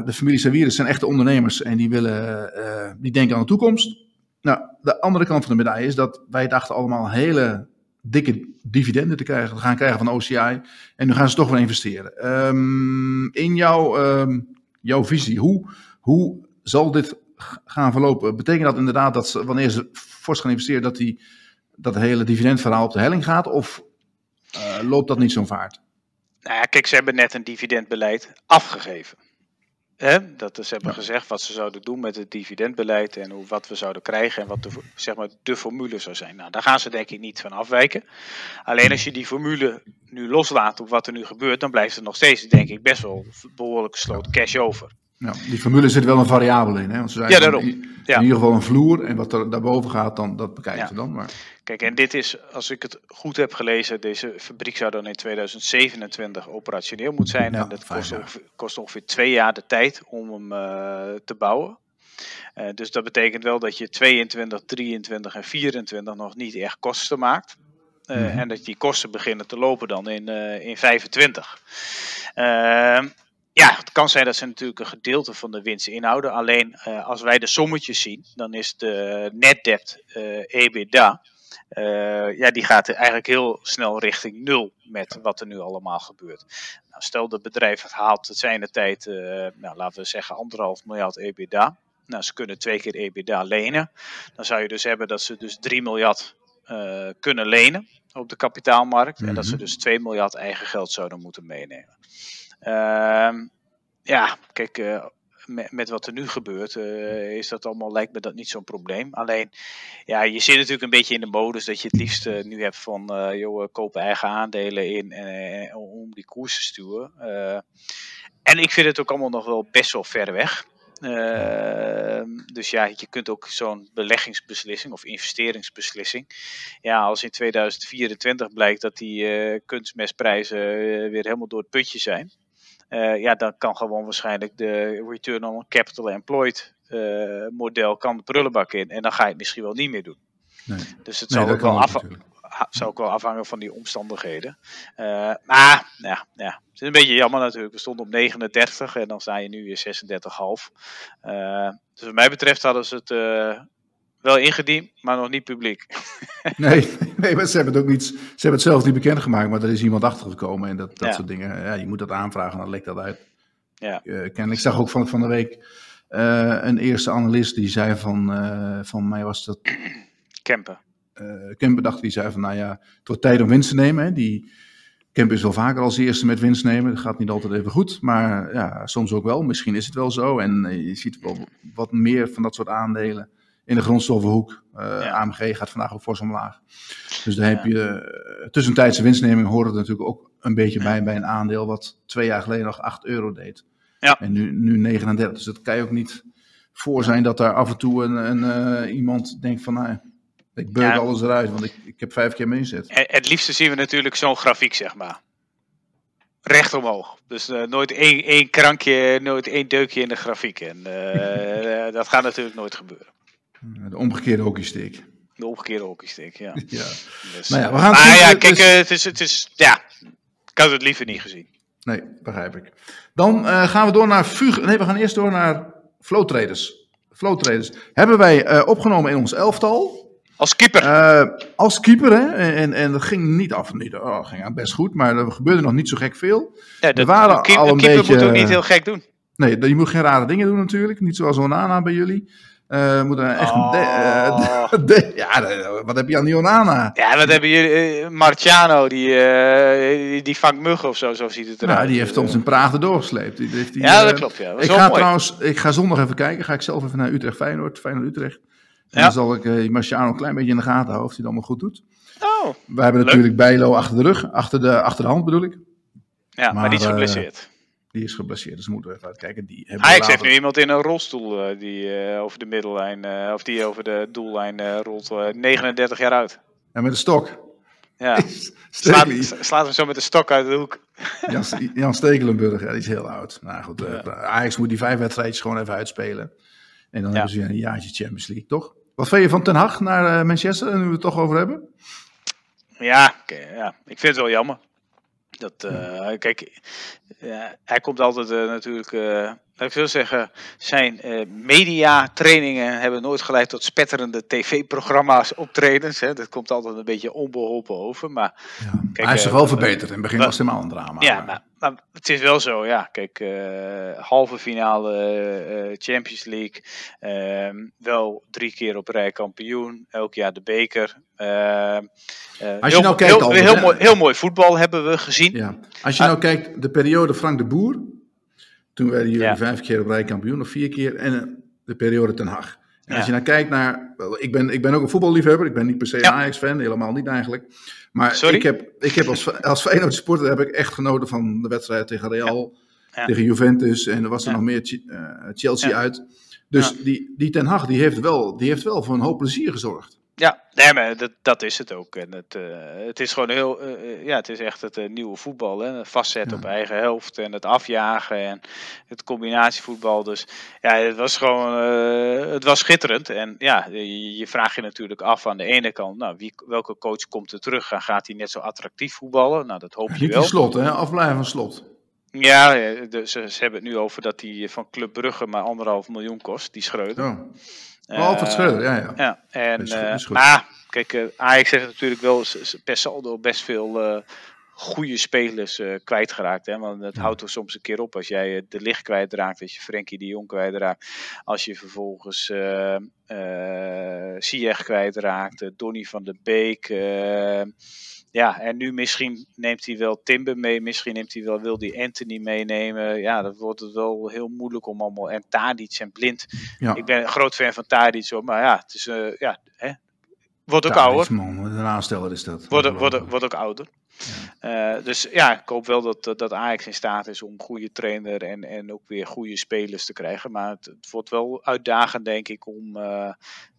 de familie Savirus zijn echte ondernemers en die, willen, die denken aan de toekomst. Nou, de andere kant van de medaille is dat wij dachten allemaal hele dikke dividenden te krijgen, gaan krijgen van OCI. En nu gaan ze toch weer investeren. Um, in jouw, um, jouw visie, hoe, hoe zal dit gaan verlopen? Betekent dat inderdaad dat ze, wanneer ze fors gaan investeren, dat, die, dat hele dividendverhaal op de helling gaat? Of uh, loopt dat niet zo'n vaart? Nou ja, kijk, ze hebben net een dividendbeleid afgegeven. Hè? Dat ze hebben ja. gezegd wat ze zouden doen met het dividendbeleid en hoe, wat we zouden krijgen en wat de, zeg maar, de formule zou zijn. Nou, daar gaan ze denk ik niet van afwijken. Alleen als je die formule nu loslaat op wat er nu gebeurt, dan blijft er nog steeds, denk ik, best wel behoorlijk gesloten cash over. Ja, die formule zit wel een variabele in. Hè? Want ze zijn ja, daarom. In, ja. in ieder geval een vloer. En wat er daarboven gaat, dan, dat bekijken ze dan. Maar... Kijk, en dit is, als ik het goed heb gelezen, deze fabriek zou dan in 2027 operationeel moeten zijn. en dat kost ongeveer, kost ongeveer, twee jaar de tijd om hem uh, te bouwen. Uh, dus dat betekent wel dat je 22, 23 en 24 nog niet echt kosten maakt. Uh, mm -hmm. En dat die kosten beginnen te lopen dan in, in 25. Ja, het kan zijn dat ze natuurlijk een gedeelte van de winst inhouden. Alleen uh, als wij de sommetjes zien, dan is de net debt uh, EBITDA. Uh, ja, die gaat eigenlijk heel snel richting nul met wat er nu allemaal gebeurt. Nou, stel dat het bedrijf het haalt het zijn de tijd, nou, laten we zeggen, anderhalf miljard EBITDA. Nou, ze kunnen twee keer EBITDA lenen. Dan zou je dus hebben dat ze dus 3 miljard kunnen lenen op de kapitaalmarkt. Mm -hmm. En dat ze dus 2 miljard eigen geld zouden moeten meenemen. Uh, ja, kijk, uh, met, met, wat er nu gebeurt, uh, is dat allemaal, lijkt me dat niet zo'n probleem. Alleen, ja, je zit natuurlijk een beetje in de modus dat je het liefst uh, nu hebt van, joh, kopen eigen aandelen in om die koers te sturen. en ik vind het ook allemaal nog wel best wel ver weg. Uh, dus ja, je kunt ook zo'n beleggingsbeslissing of investeringsbeslissing. Ja, als in 2024 blijkt dat die uh, kunstmestprijzen uh, weer helemaal door het putje zijn. Uh, ja, dan kan gewoon waarschijnlijk de return on capital employed uh, model kan de prullenbak in. En dan ga je het misschien wel niet meer doen. Nee. Dus het nee, zal ook wel afhangen zou ook wel afhangen van die omstandigheden. Uh, maar ja, ja, het is een beetje jammer natuurlijk. We stonden op 39 en dan sta je nu weer 36,5. Uh, dus wat mij betreft hadden ze het uh, wel ingediend, maar nog niet publiek. nee, nee, maar ze hebben het ook niet. Ze hebben het zelf niet bekendgemaakt, maar er is iemand achtergekomen en dat, dat ja. soort dingen. Ja, je moet dat aanvragen, dan lekt dat uit. Ja. Uh, ik zag ook van, van de week uh, een eerste analist die zei van, uh, van mij was dat. Kempen. Kempen dacht die zei van, nou ja, het wordt tijd om winst te nemen. Hè. Die Kempen is wel vaker als eerste met winst nemen. Dat gaat niet altijd even goed, maar ja, soms ook wel. Misschien is het wel zo. En je ziet wel wat meer van dat soort aandelen in de grondstoffenhoek. Uh, ja. AMG gaat vandaag ook fors omlaag. Dus daar heb je uh, tussentijdse winstneming hoort het natuurlijk ook een beetje bij bij een aandeel wat twee jaar geleden nog 8 euro deed. Ja. En nu, nu 39. Dus dat kan je ook niet voor zijn dat daar af en toe een, een, eh, iemand denkt van, nou, ik beuk alles eruit, want ik, ik heb vijf keer meezet. Het liefste zien we natuurlijk zo'n grafiek, zeg maar. Recht omhoog. Dus eh, nooit één, één krankje, nooit één deukje in de grafiek. En eh, dat gaat natuurlijk nooit gebeuren. De omgekeerde hockeystick. De omgekeerde hockeystick, ja. Ja. Dus, Nou ja, eh, we gaan maar ja, het kijk, eh, het is, het is, ja, ik had het liever niet gezien. Nee, begrijp ik. Dan eh, gaan we door naar Fug. Nee, we gaan eerst door naar Flow Traders. Flow Traders hebben wij eh, opgenomen in ons elftal. Als keeper. Eh, als keeper, hè? En, en, en dat ging niet af. Niet, oh, ging best goed, maar er gebeurde nog niet zo gek veel. ja, dat, waren een, keep- al een een keeper beetje- moet ook niet heel gek doen. Nee, je moet geen rare dingen doen natuurlijk. Niet zoals Onana bij jullie. We moeten echt de- eh, Oh. de- ja, wat heb je aan die Onana? Ja, wat hebben jullie? eh, Marciano, die, die, die vangt muggen of zo, zo ziet het eruit. Nou, die heeft ons in Praag erdoor gesleept. Die heeft die, Ja, dat klopt, ja. Dat Ik ga mooi. trouwens, ik ga zondag even kijken. Ga ik zelf even naar Utrecht Feyenoord, Feyenoord Utrecht. En Ja. dan zal ik uh, Marciano een klein beetje in de gaten houden of hij het allemaal goed doet. Oh, We hebben Leuk. natuurlijk Bijlo achter de rug, achter de, achter de hand bedoel ik. ja, maar, Maar, die is geblesseerd. Die is geblesseerd, dus moeten we even uitkijken. Die hebben Ajax heeft nu iemand in een rolstoel eh, die eh, over de middellijn, eh, of die over de doellijn rolt. eh, 39 jaar oud. En met de stok. Ja. Slaat, slaat hem zo met de stok uit de hoek. Jan, Jan Stekelenburg, ja, die is heel oud. Nou goed, Ajax moet die vijf wedstrijdjes gewoon even uitspelen. En dan Ja. hebben ze een jaartje Champions League, toch? Wat vind je van Ten Hag naar Manchester, nu we het toch over hebben? Ja, ja, ik vind het wel jammer. Dat, eh, kijk, ja, hij komt altijd eh, natuurlijk, eh ik veel zeggen, zijn eh mediatrainingen hebben nooit geleid tot spetterende tv-programma's, optredens. Hè. Dat komt altijd een beetje onbeholpen over. Maar Ja. Kijk, hij is eh, toch wel verbeterd. In het begin wa- was het helemaal een drama. Ja, maar, maar het is wel zo, ja. Kijk, eh, halve finale eh, Champions League. ehm, wel drie keer op rij kampioen. Elk jaar de beker. ehm, eh, Als je heel, nou kijkt, heel, heel, mooi, heel mooi voetbal hebben we gezien. Ja. Als je nou kijkt, de periode Frank de Boer. Toen werden jullie Ja. vijf keer op rij kampioen, of vier keer. En eh, de periode Ten Hag. En Ja. als je nou kijkt naar... Ik ben, ik ben ook een voetballiefhebber. Ik ben niet per se een Ja. Ajax-fan. Helemaal niet eigenlijk. Maar Sorry? ik heb, ik heb als, als Feyenoord supporter heb ik echt genoten van de wedstrijd tegen Real. Ja. Tegen Juventus. En er was er nog meer eh, Chelsea uit. Dus die, die Ten Hag die heeft, wel, die heeft wel voor een hoop plezier gezorgd. Ja, nee, maar dat, dat is het ook. En het, eh, het is gewoon heel, eh, eh, ja, het is echt het nieuwe voetbal. Hè? Het Vastzetten Ja. op eigen helft en het afjagen en het combinatievoetbal. Dus ja, het was gewoon, het was schitterend. En ja, je, je vraagt je natuurlijk af aan de ene kant, nou, wie, welke coach komt er terug en gaat hij net zo attractief voetballen? Nou, dat hoop je Niet wel. slot, hè? afblijven van slot. Ja, dus ze, ze hebben het nu over dat hij van Club Brugge maar anderhalf miljoen kost, die Schreuder. Oh. Alfred Eh, Schreuder, ja, ja. ja, en, Is goed, eh, is goed. maar kijk, eh, Ajax heeft natuurlijk wel per saldo best veel goede spelers eh, kwijtgeraakt. Hè? Want het houdt er soms een keer op als jij de licht kwijtraakt, als je Frenkie de Jong kwijtraakt, als je vervolgens eh Ziyech kwijtraakt, Donny van de Beek. Eh, ja, en nu misschien neemt hij wel Timber mee, misschien neemt hij wel, wil die Anthony meenemen. Ja, dat wordt het wel heel moeilijk om allemaal. En Tadic en Blind ja. ik ben een groot fan van Tadic hoor, maar ja, het is, eh, ja, hè. wordt ook Tadic, ouder. man, een aansteller is dat. Wordt, wordt, wordt ook ouder. Eh, dus ja, ik hoop wel dat, dat Ajax in staat is om goede trainer en, en ook weer goede spelers te krijgen. Maar het, het wordt wel uitdagend, denk ik, om eh,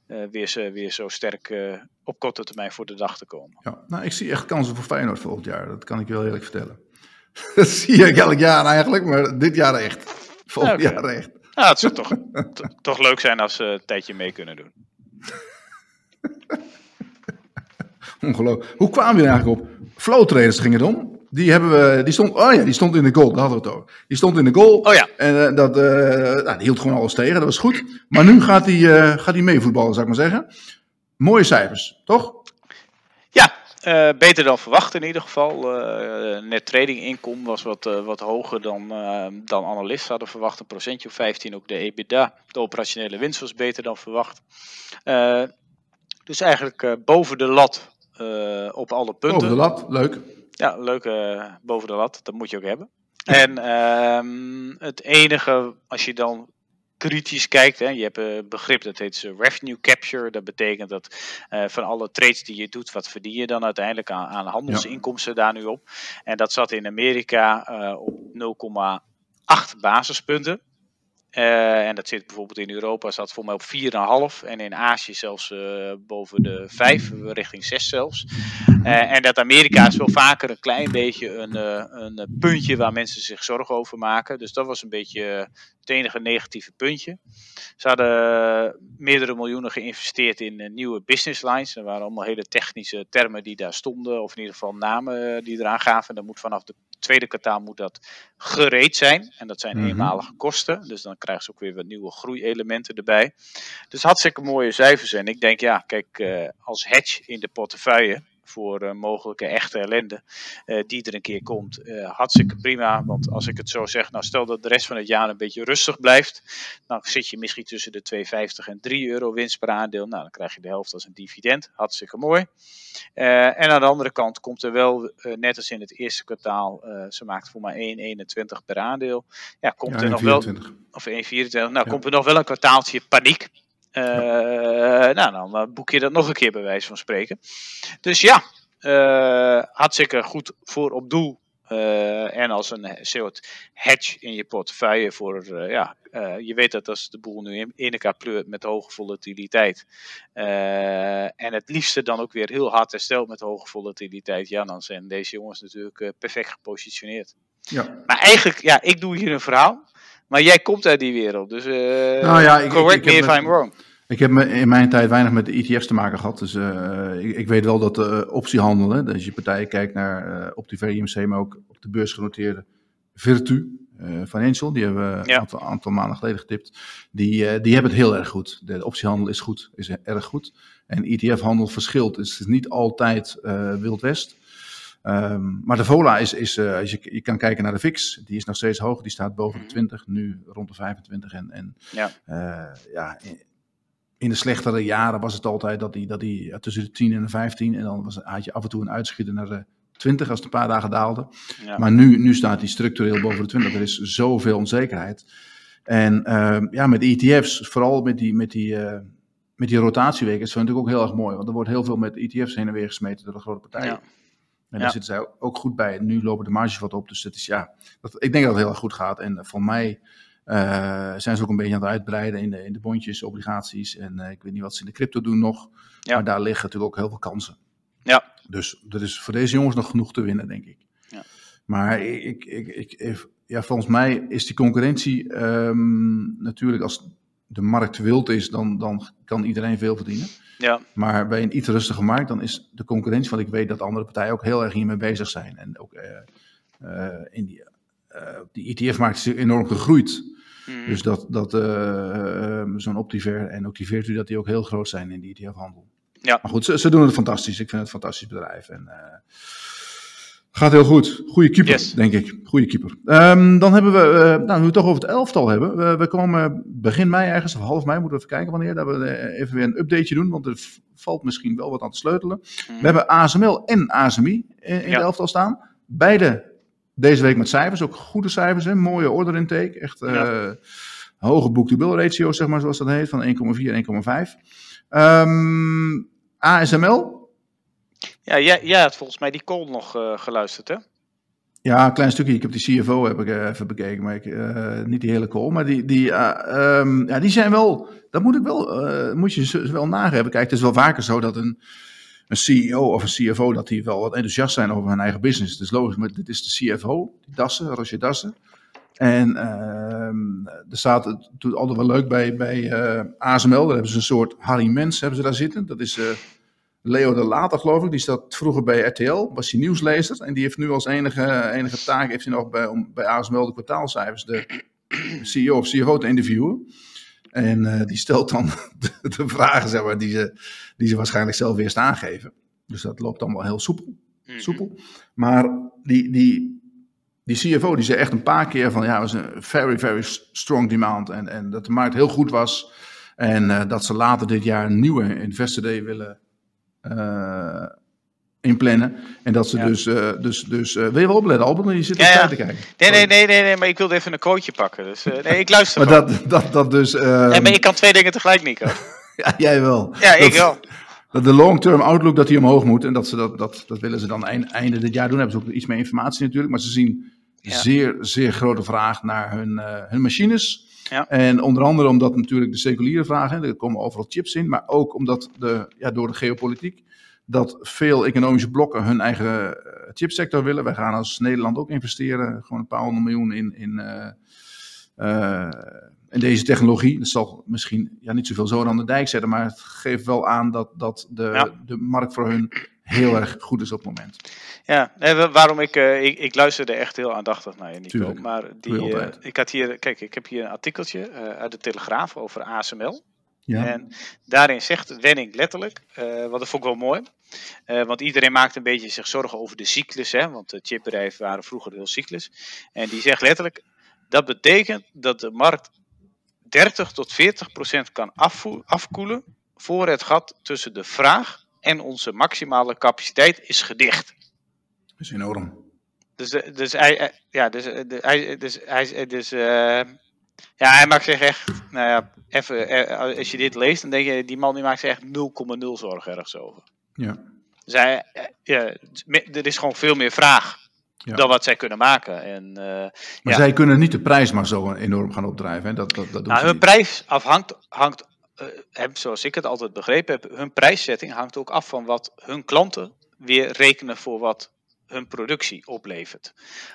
eh, weer, zo, weer zo sterk eh, op korte termijn voor de dag te komen. Ja, nou, ik zie echt kansen voor Feyenoord volgend jaar. Dat kan ik je wel eerlijk vertellen. Dat zie ik elk jaar eigenlijk, maar dit jaar echt. Volgend jaar echt. Nou, het zou toch, to- toch leuk zijn als ze een tijdje mee kunnen doen. Ongelooflijk. Hoe kwamen we er eigenlijk op? Flow traders ging het om. Die, hebben we, die, stond, oh ja, die stond in de goal, daar hadden we het over. Die stond in de goal Oh ja, en eh, dat, eh, nou, die hield gewoon alles tegen, dat was goed. Maar nu gaat hij eh, gaat hij meevoetballen, zou ik maar zeggen. Mooie cijfers, toch? Ja, beter dan verwacht in ieder geval. Net trading income was wat, wat hoger dan, dan analisten hadden verwacht. Een procentje of 15. Ook de EBITDA, de operationele winst was beter dan verwacht. Dus eigenlijk boven de lat op alle punten. Over de lat, leuk. Ja, leuk eh, boven de lat. Dat moet je ook hebben. En ehm, het enige, als je dan kritisch kijkt, hè, je hebt een begrip dat heet eh, revenue capture. Dat betekent dat eh, van alle trades die je doet, wat verdien je dan uiteindelijk aan, aan handelsinkomsten daar nu op. En dat zat in Amerika eh, op acht basispunten. Uh, en dat zit bijvoorbeeld in Europa, staat voor mij op 4,5. En in Azië zelfs uh, boven de 5, richting 6 zelfs. Uh, en dat Amerika is wel vaker een klein beetje een, een puntje waar mensen zich zorgen over maken. Dus dat was een beetje het enige negatieve puntje. Ze hadden meerdere miljoenen geïnvesteerd in nieuwe business lines. Er waren allemaal hele technische termen die daar stonden. Of in ieder geval namen die eraan gaven. Dan moet vanaf de tweede kwartaal moet dat gereed zijn. En dat zijn mm eenmalige kosten. Dus dan krijgen ze ook weer wat nieuwe groeielementen erbij. Dus hartstikke mooie cijfers. En ik denk, ja, kijk, uh, als hedge in de portefeuille voor uh, mogelijke echte ellende uh, die er een keer komt. Uh, hartstikke prima, want als ik het zo zeg, nou stel dat de rest van het jaar een beetje rustig blijft, dan zit je misschien tussen de 2,50 en 3 euro winst per aandeel. Nou, dan krijg je de helft als een dividend. Hartstikke mooi. en aan de andere kant komt er wel, net als in het eerste kwartaal, ze maakt voor mij 1,21 per aandeel. Ja, komt ja, er nog wel, of 1,24, nou ja. komt er nog wel een kwartaaltje paniek. Uh, nou, dan boek je dat nog een keer bij wijze van spreken. Dus ja, uh, hartstikke goed voor op doel. Uh, en als een soort hedge in je portefeuille voor, ja, je weet dat als de boel nu in, in elkaar pleurt met hoge volatiliteit. en het liefste dan ook weer heel hard herstelt met hoge volatiliteit. Ja, dan zijn deze jongens natuurlijk perfect gepositioneerd. Ja. Maar eigenlijk, ja, ik doe hier een verhaal. Maar jij komt uit die wereld, dus uh, nou ja, ik, correct ik, ik me if I'm wrong. Ik heb in mijn tijd weinig met de ETF's te maken gehad. Dus uh, ik, ik, weet wel dat de uh, optiehandel, hè, als je partijen kijkt naar uh, op de VIMC, maar ook op de beurs genoteerde Virtu Financial, die hebben we een aantal, aantal, maanden geleden getipt. Die, die hebben het heel erg goed. De optiehandel is goed, is erg goed. En ETF-handel verschilt. Dus het is niet altijd Wild West. Um, maar de VOLA is, is uh, als je, je kan kijken naar de VIX, die is nog steeds hoog. Die staat boven de 20, nu rond de 25. En, en ja. Uh, ja, in de slechtere jaren was het altijd dat die, dat die tussen de 10 en de 15. En dan was, had je af en toe een uitschieter naar de 20 als het een paar dagen daalde. Ja. Maar nu, nu staat die structureel boven de 20. Er is zoveel onzekerheid. En uh, ja, met ETF's, vooral met die, met die, uh, met die rotatieweken, is het natuurlijk ook heel erg mooi. Want er wordt heel veel met ETF's heen en weer gesmeten door de grote partijen. Ja. En daar zitten zij ook goed bij. Nu lopen de marges wat op. Dus het is, ja, dat, ik denk dat het heel erg goed gaat. En voor mij uh, zijn ze ook een beetje aan het uitbreiden in de, in de bondjes, obligaties. En uh, ik weet niet wat ze in de crypto doen nog. Ja. Maar daar liggen natuurlijk ook heel veel kansen. Ja. Dus er is voor deze jongens nog genoeg te winnen, denk ik. Ja. Maar ik, ik, ik, ja, volgens mij is die concurrentie um, natuurlijk als de markt wild is, dan, dan kan iedereen veel verdienen. Ja. Maar bij een iets rustige markt, dan is de concurrentie, want ik weet dat andere partijen ook heel erg hiermee bezig zijn. En ook uh, uh, in die, uh, die ETF-markt is enorm gegroeid. Mm. Dus dat, dat zo'n Optiver en ook die Virtu, dat die ook heel groot zijn in die ETF-handel. Ja. Maar goed, ze, ze, doen het fantastisch. Ik vind het een fantastisch bedrijf. En Gaat heel goed. Goede keeper, denk ik. Goede keeper. Um, dan hebben we, uh, nou, nu we het toch over het elftal hebben. We, we, komen begin mei ergens, of half mei, moeten we even kijken wanneer. Dat we eh, even weer een updateje doen, want er valt misschien wel wat aan te sleutelen. Mm. We hebben ASML en ASMI in, in ja. de elftal staan. Beide deze week met cijfers, ook goede cijfers. Hè? Mooie order intake. Echt uh, ja. hoge book-to-bill ratio, zeg maar, zoals dat heet, van 1,4 en 1,5. Um, ASML, ja, jij, jij had volgens mij die call nog uh, geluisterd, hè? Ja, een klein stukje. Ik heb die CFO heb ik uh, even bekeken, maar ik, uh, niet die hele call. Maar die, die, um, ja, die zijn wel, dat moet ik wel, moet je wel nageven. Kijk, het is wel vaker zo dat een, een CEO of een CFO, dat die wel wat enthousiast zijn over hun eigen business. Het is logisch, maar dit is de CFO, die Dassen, Roger Dassen. En uh, er staat het doet altijd wel leuk bij, bij ASML, daar hebben ze een soort Harry Mens hebben ze daar zitten. Dat is Leo de Later, geloof ik, die zat vroeger bij RTL, was hij nieuwslezer. En die heeft nu als enige, enige taak heeft hij nog bij, om bij ASML de kwartaalcijfers de CEO of CFO te interviewen. En uh, die stelt dan de, de, vragen zeg maar, die, ze, die ze waarschijnlijk zelf eerst aangeven. Dus dat loopt allemaal heel soepel. Mm -hmm. soepel. Maar die, die, die CFO die zei echt een paar keer van ja, het was een very, very strong demand. En, en dat de markt heel goed was. En uh, dat ze later dit jaar een nieuwe Investor Day willen inplannen. En dat ze ja. dus, uh, dus, dus uh, wil je wel opletten, Albert? Je zit ja, ja. te kijken. Nee, nee, nee, nee, nee, maar ik wilde even een quoteje pakken. Dus uh, nee, ik luister Maar dat, dat, dat dus... Uh, ja, maar ik kan twee dingen tegelijk, Nico. ja, jij wel. Ja, ik wel. Dat de long-term outlook dat die omhoog moet en dat ze dat, dat, dat willen ze dan eind, einde dit jaar doen. Hebben ze ook iets meer informatie natuurlijk, maar ze zien zeer, zeer grote vraag naar hun, hun machines. Ja. En onder andere omdat natuurlijk de seculiere vragen, er komen overal chips in, maar ook omdat de, ja, door de geopolitiek dat veel economische blokken hun eigen chipsector willen. Wij gaan als Nederland ook investeren, gewoon een paar honderd miljoen in, in, in deze technologie. Dat zal misschien ja, niet zoveel zo aan de dijk zetten, maar het geeft wel aan dat, dat de, de markt voor hun heel erg goed is op het moment. Ja, waarom ik, uh, ik, ik luisterde echt heel aandachtig naar je, Nico. Tuurlijk, maar die, uh, ik had hier, kijk, ik heb hier een artikeltje uh, uit de Telegraaf over ASML. Ja. En daarin zegt Wenning letterlijk, wat dat vond ik wel mooi. want iedereen maakt een beetje zich zorgen over de cyclus, hè, want de chipbedrijven waren vroeger heel cyclus. En die zegt letterlijk, dat betekent dat de markt 30 tot 40 procent kan afkoelen voor het gat tussen de vraag en onze maximale capaciteit is gedicht. Is enorm. Dus, dus hij, ja, dus, hij, dus, hij, dus, uh, ja, hij maakt zich echt, nou ja, even, eh, als je dit leest, dan denk je, die man die maakt zich echt 0,0 zorgen ergens over. Ja. Dus hij, ja, er is gewoon veel meer vraag dan wat zij kunnen maken. En, uh, maar zij kunnen niet de prijs maar zo enorm gaan opdrijven. Hè? Dat, dat, dat nou, hun prijs afhangt, hangt, uh, zoals ik het altijd begrepen heb, hun prijszetting hangt ook af van wat hun klanten weer rekenen voor wat hun productie oplevert.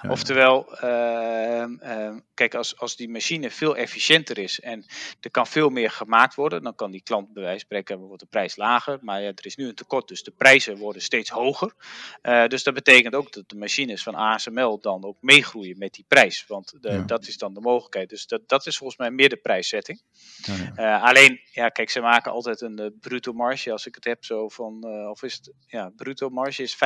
Oftewel, ehm, ehm, kijk, als, als die machine veel efficiënter is en er kan veel meer gemaakt worden, dan kan die klant bij wijze van spreken, wordt de prijs lager, maar ja, er is nu een tekort, dus de prijzen worden steeds hoger. Uh, dus dat betekent ook dat de machines van ASML dan ook meegroeien met die prijs, want de, dat is dan de mogelijkheid. Dus dat, dat is volgens mij meer de prijszetting. Uh, alleen, ja, kijk, ze maken altijd een bruto marge, als ik het heb zo van, of is het, ja, bruto marge is 50%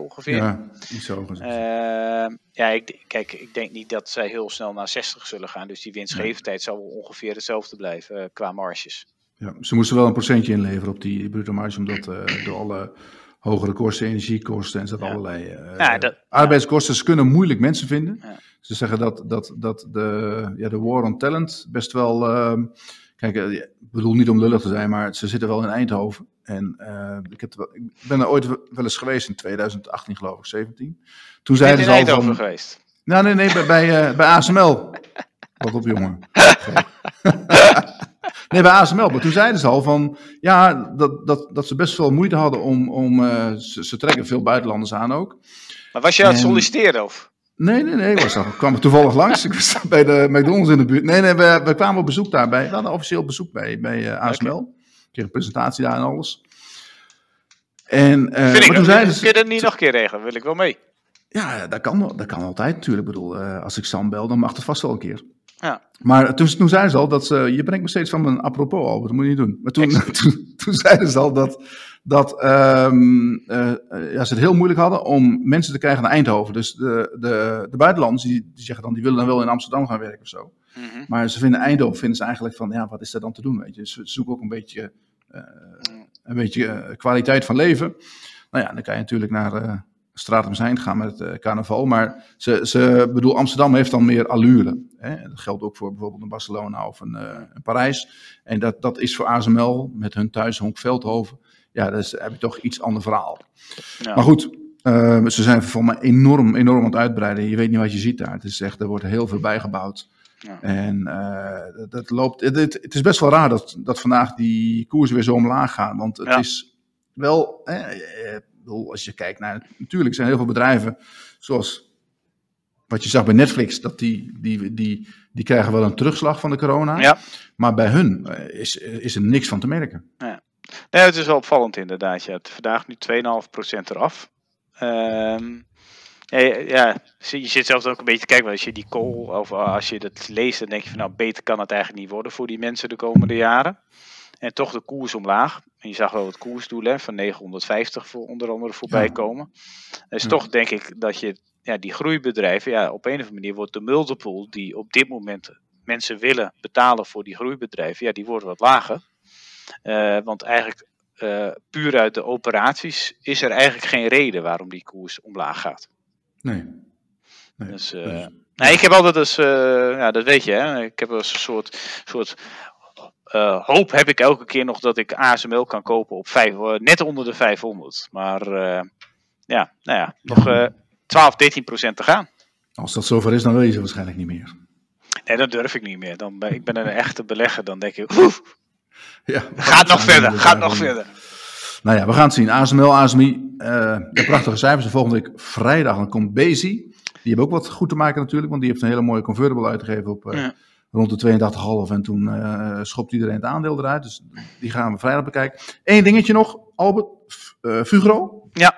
ongeveer. Ja, niet zo uh, ja, ik, kijk, ik denk niet dat zij heel snel naar 60 zullen gaan. Dus die winstgevendheid zal wel ongeveer hetzelfde blijven uh, qua marges. Ja, ze moesten wel een procentje inleveren op die bruto marge, omdat uh, door alle hogere kosten, energiekosten en ja. allerlei uh, ja, dat, arbeidskosten. Ze kunnen moeilijk mensen vinden. Ze zeggen dat, dat, dat de, ja, de war on talent best wel. Kijk, ik bedoel niet om lullig te zijn, maar ze zitten wel in Eindhoven. En uh, ik, heb, ik, ben er ooit wel eens geweest in 2018, geloof ik, 17. Toen zeiden ze al van, geweest? Nou, nee, nee, bij, bij, uh, bij ASML. Wat op, jongen. nee, bij ASML. Maar toen zeiden ze al van, ja, dat, dat, dat ze best veel moeite hadden om, om uh, ze, ze, trekken veel buitenlanders aan ook. Maar was je aan het solliciteren of? Nee, nee, nee. Ik, was, ik kwam toevallig langs. Ik was bij de McDonald's in de buurt. Nee, nee, we, we kwamen op bezoek daarbij. We hadden officieel bezoek bij, bij ASML. Okay kreeg een presentatie daar en alles. En, uh, Vind ik, toen zeiden kun je dat niet nog een keer regelen? Wil ik wel mee. Ja, dat kan, dat kan altijd natuurlijk. Ik bedoel, uh, als ik Sam bel, dan mag het vast wel een keer. Ja. Maar toen, toen zeiden ze al dat ze, je brengt me steeds van mijn apropos al, dat moet je niet doen. Maar toen, toen, toen, zeiden ze al dat, dat um, uh, ja, ze het heel moeilijk hadden om mensen te krijgen naar Eindhoven. Dus de, de, de buitenlanders, die, die zeggen dan, die willen dan wel in Amsterdam gaan werken of zo. Mm -hmm. Maar ze vinden Eindhoven, vinden ze eigenlijk van, ja, wat is er dan te doen, weet je. Ze zoeken ook een beetje, uh, een beetje kwaliteit van leven. Nou ja, dan kan je natuurlijk naar straat om zijn gaan met uh, carnaval. Maar ze, ze bedoel, Amsterdam heeft dan meer allure. Hè? Dat geldt ook voor bijvoorbeeld een Barcelona of een, uh, een Parijs. En dat, dat is voor ASML met hun thuishonk Veldhoven. Ja, dat is, heb je toch iets ander verhaal. Ja. Maar goed, uh, ze zijn volgens mij enorm, enorm aan het uitbreiden. Je weet niet wat je ziet daar. Het is echt, er wordt heel veel bijgebouwd. Ja. En dat, dat, loopt. Het, het, het, is best wel raar dat, dat vandaag die koersen weer zo omlaag gaan. Want het ja. is wel als je kijkt naar, natuurlijk zijn heel veel bedrijven, zoals wat je zag bij Netflix, dat die, die, die, die krijgen wel een terugslag van de corona. Ja. Maar bij hun is, is er niks van te merken. Ja. Nee, het is wel opvallend inderdaad. Je hebt vandaag nu 2,5% eraf. Um, ja, ja, je zit zelfs ook een beetje te kijken, als je die call, of als je dat leest, dan denk je van nou, beter kan het eigenlijk niet worden voor die mensen de komende jaren. En toch de koers omlaag. En je zag wel het koersdoel hè, van 950 voor onder andere voorbij ja. komen. Dus ja. toch denk ik dat je ja, die groeibedrijven, ja, op een of andere manier wordt de multiple die op dit moment mensen willen betalen voor die groeibedrijven, ja, die wordt wat lager. Uh, want eigenlijk uh, puur uit de operaties is er eigenlijk geen reden waarom die koers omlaag gaat. Nee. nee. Dus, uh, dus... Nee, ik heb altijd dus, ja, dat weet je, hè, ik heb als een soort, soort uh, hoop heb ik elke keer nog dat ik ASML kan kopen op vijf, uh, net onder de 500. Maar uh, ja, nou ja, nog 12, 13 procent te gaan. Als dat zover is, dan wil je ze waarschijnlijk niet meer. Nee, dat durf ik niet meer. Dan ben, ik ben een echte belegger. Dan denk ik, Ja, gaat nog verder, gaat nog verder. Nou ja, we gaan het zien. ASML, ASMI, eh de prachtige cijfers. En volgende week vrijdag dan komt Bezi. Die hebben ook wat goed te maken natuurlijk, want die heeft een hele mooie convertible uitgegeven op eh, Ja. Rond de 82,5. En toen eh schopt iedereen het aandeel eruit. Dus die gaan we vrijdag bekijken. Eén dingetje nog, Albert, eh, Fugro. Ja,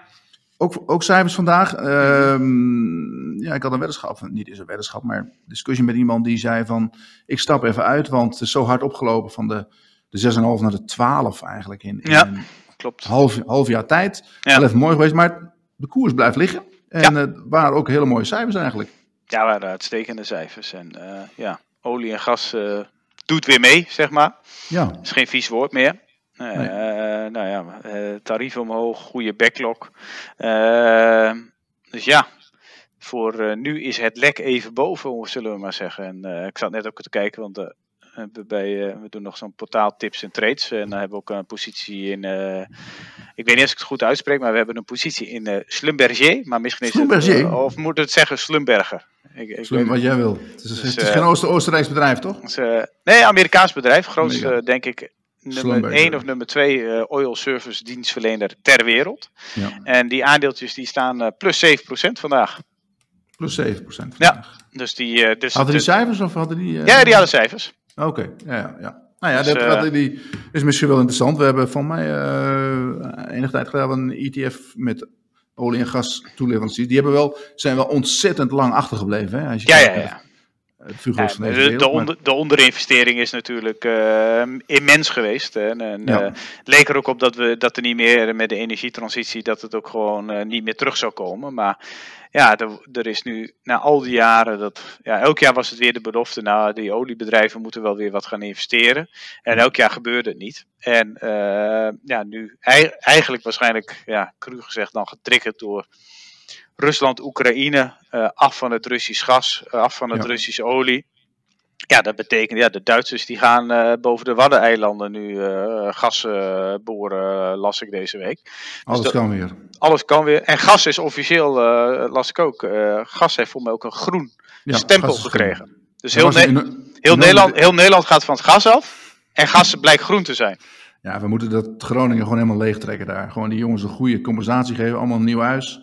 Ook, ook cijfers vandaag. Ehm, ja, ik had een weddenschap, niet eens een weddenschap, maar een discussie met iemand die zei van... Ik stap even uit, want het is zo hard opgelopen van de, de 6,5 naar de 12 eigenlijk in, in Ja. klopt. half, half jaar tijd. Ja. Wel even mooi geweest, maar de koers blijft liggen. En het waren ook hele mooie cijfers eigenlijk. Ja, waren uitstekende cijfers. En eh, ja, olie en gas eh, doet weer mee, zeg maar. Ja, is geen vies woord meer. Eh, Nee. nou ja, eh tarief omhoog, goede backlog. Dus ja, voor nu is het lek even boven, zullen we maar zeggen. En ik zat net ook te kijken, want eh, we, hebben bij, eh, we doen nog zo'n portaal tips en trades. En dan hebben we ook een positie in, eh, ik weet niet of ik het goed uitspreek, maar we hebben een positie in eh Schlumberger. Maar misschien is het, Schlumberger? eh, of moet het zeggen Slumberger? Ik, wat jij wil. Het is, Dus, het is eh, geen Oost- Oostenrijks bedrijf, toch? dus, eh, nee, Amerikaans bedrijf. Grootste, denk ik, nummer Schlumberger. 1 of nummer 2 eh, oil service dienstverlener ter wereld. Ja. En die aandeeltjes die staan eh, plus 7% vandaag. Plus 7 procent. Ja. Dus die... eh, dus Hadden die cijfers of hadden die... eh, ja, die hadden cijfers. Oké, ja, ja, ja. Nou ja, Dus, dat, eh, dat- die is misschien wel interessant. We hebben van mij eh enige tijd geleden een ETF met olie- en gas toeleveranciers. Die hebben wel, zijn wel ontzettend lang achtergebleven. Hè? Als je Ja, ja, kijkt ja. Van de, de, onder, de onderinvestering is natuurlijk eh, immens geweest. hè. En, en, Ja. eh, het leek er ook op dat, we, dat er niet meer met de energietransitie, dat het ook gewoon eh, niet meer terug zou komen. Maar ja, er, er is nu na al die jaren, dat, ja, elk jaar was het weer de belofte, nou die oliebedrijven moeten wel weer wat gaan investeren. En elk jaar gebeurde het niet. En eh, ja, nu ei- eigenlijk waarschijnlijk, ja, cru gezegd dan getriggerd door Rusland, Oekraïne, eh, af van het Russisch gas, eh, af van het Ja. Russische olie. Ja, dat betekent, ja, de Duitsers die gaan eh, boven de Waddeneilanden nu eh, gas eh, boren, eh, las ik deze week. Alles dat- kan weer. Alles kan weer. En gas is officieel, eh, las ik ook, eh, gas heeft voor mij ook een groen Ja, stempel gekregen. Dus heel, Ne- heel, Nederland, heel Nederland gaat van het gas af. En gas blijkt groen te zijn. Ja, we moeten dat Groningen gewoon helemaal leegtrekken daar. Gewoon die jongens een goede compensatie geven. Allemaal een nieuw huis.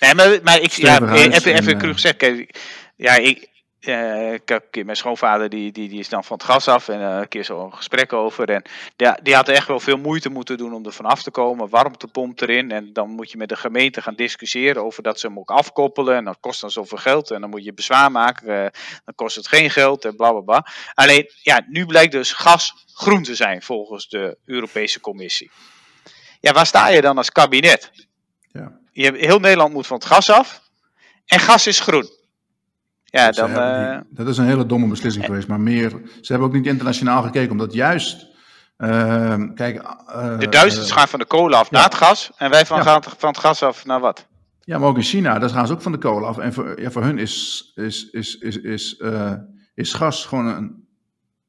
Nee, maar, maar ik, ja, huis even, even en, eh, gezegd. Kijk, ja, ik, eh, ik heb een keer mijn schoonvader, die, die, die is dan van het gas af. En eh, een keer zo'n gesprek over. En ja, die had echt wel veel moeite moeten doen om er vanaf te komen. Warmtepomp erin. En dan moet je met de gemeente gaan discussiëren over dat ze hem ook afkoppelen. En dat kost dan zoveel geld. En dan moet je bezwaar maken. eh, dan kost het geen geld en bla bla bla. Alleen, ja, nu blijkt dus gas groen te zijn volgens de Europese Commissie. Ja, waar sta je dan als kabinet? Ja. Je, heel Nederland moet van het gas af. En gas is groen. Ja, dan. eh, dat is een hele domme beslissing geweest. Maar meer, ze hebben ook niet internationaal gekeken. Omdat juist, ehm, kijk... eh, de Duitsers eh, gaan van de kolen af naar het gas. En wij van, Ja. gaan van het gas af naar wat? Ja, maar ook in China, daar gaan ze ook van de kolen af. En voor, ja, voor hun is, is, is, is, is, eh, is gas gewoon een,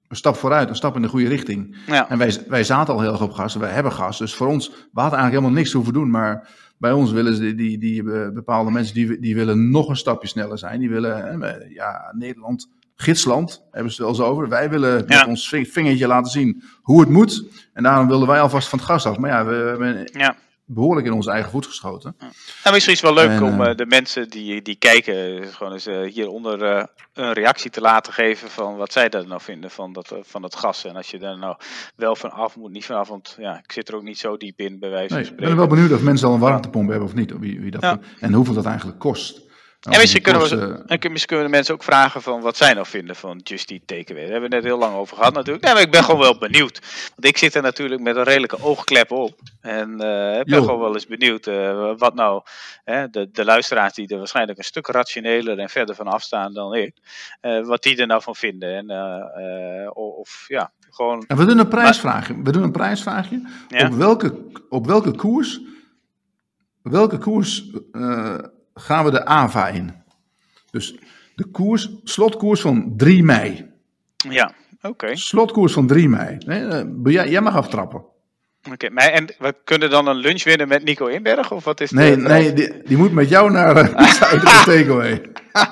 een stap vooruit, een stap in de goede richting. Ja. En wij, wij zaten al heel erg op gas, wij hebben gas. Dus voor ons, we hadden eigenlijk helemaal niks hoeven doen. Maar bij ons willen ze, die, die, die eh, bepaalde mensen, die, die willen nog een stapje sneller zijn. Die willen, eh, ja, Nederland, gidsland, hebben ze het wel eens over. Wij willen met ons ving- vingertje laten zien hoe het moet. En daarom wilden wij alvast van het gas af. Maar ja, we hebben Ja. Behoorlijk in onze eigen voet geschoten. Nou, misschien is het wel leuk En, om eh, eh, de mensen die, die kijken, gewoon eens eh, hieronder een reactie te laten geven van wat zij daar nou vinden van, dat, van het gas. En als je daar nou wel van af moet, niet vanaf, want ja, ik zit er ook niet zo diep in, bij wijze van Nee, ik spreken. ben wel benieuwd of mensen al een warmtepomp hebben of niet. of Wie, wie dat Ja. En hoeveel dat eigenlijk kost. En misschien die kunnen, we, en misschien kunnen de mensen ook vragen van wat zij nou vinden van Just Eat Takeaway. Daar hebben we net heel lang over gehad natuurlijk. Nee, maar ik ben gewoon wel benieuwd. Want ik zit er natuurlijk met een redelijke oogklep op. En eh, ik ben Jo. gewoon wel eens benieuwd eh, wat nou de, de luisteraars die er waarschijnlijk een stuk rationeler en verder van afstaan dan ik. eh, wat die er nou van vinden. En, eh, eh, of, ja, gewoon... En we doen een prijsvraagje. We doen een prijsvraagje. Ja? Op, welke, op welke koers, welke koers eh, gaan we de AVA in? Dus de koers, slotkoers van 3 mei. Ja, oké. Slotkoers van 3 mei. Nee, eh, jij, jij mag aftrappen. Oké, maar en we kunnen dan een lunch winnen met Nico Inberg? Of wat is Nee, de prijs? nee die, die moet met jou naar Eater of Takeaway.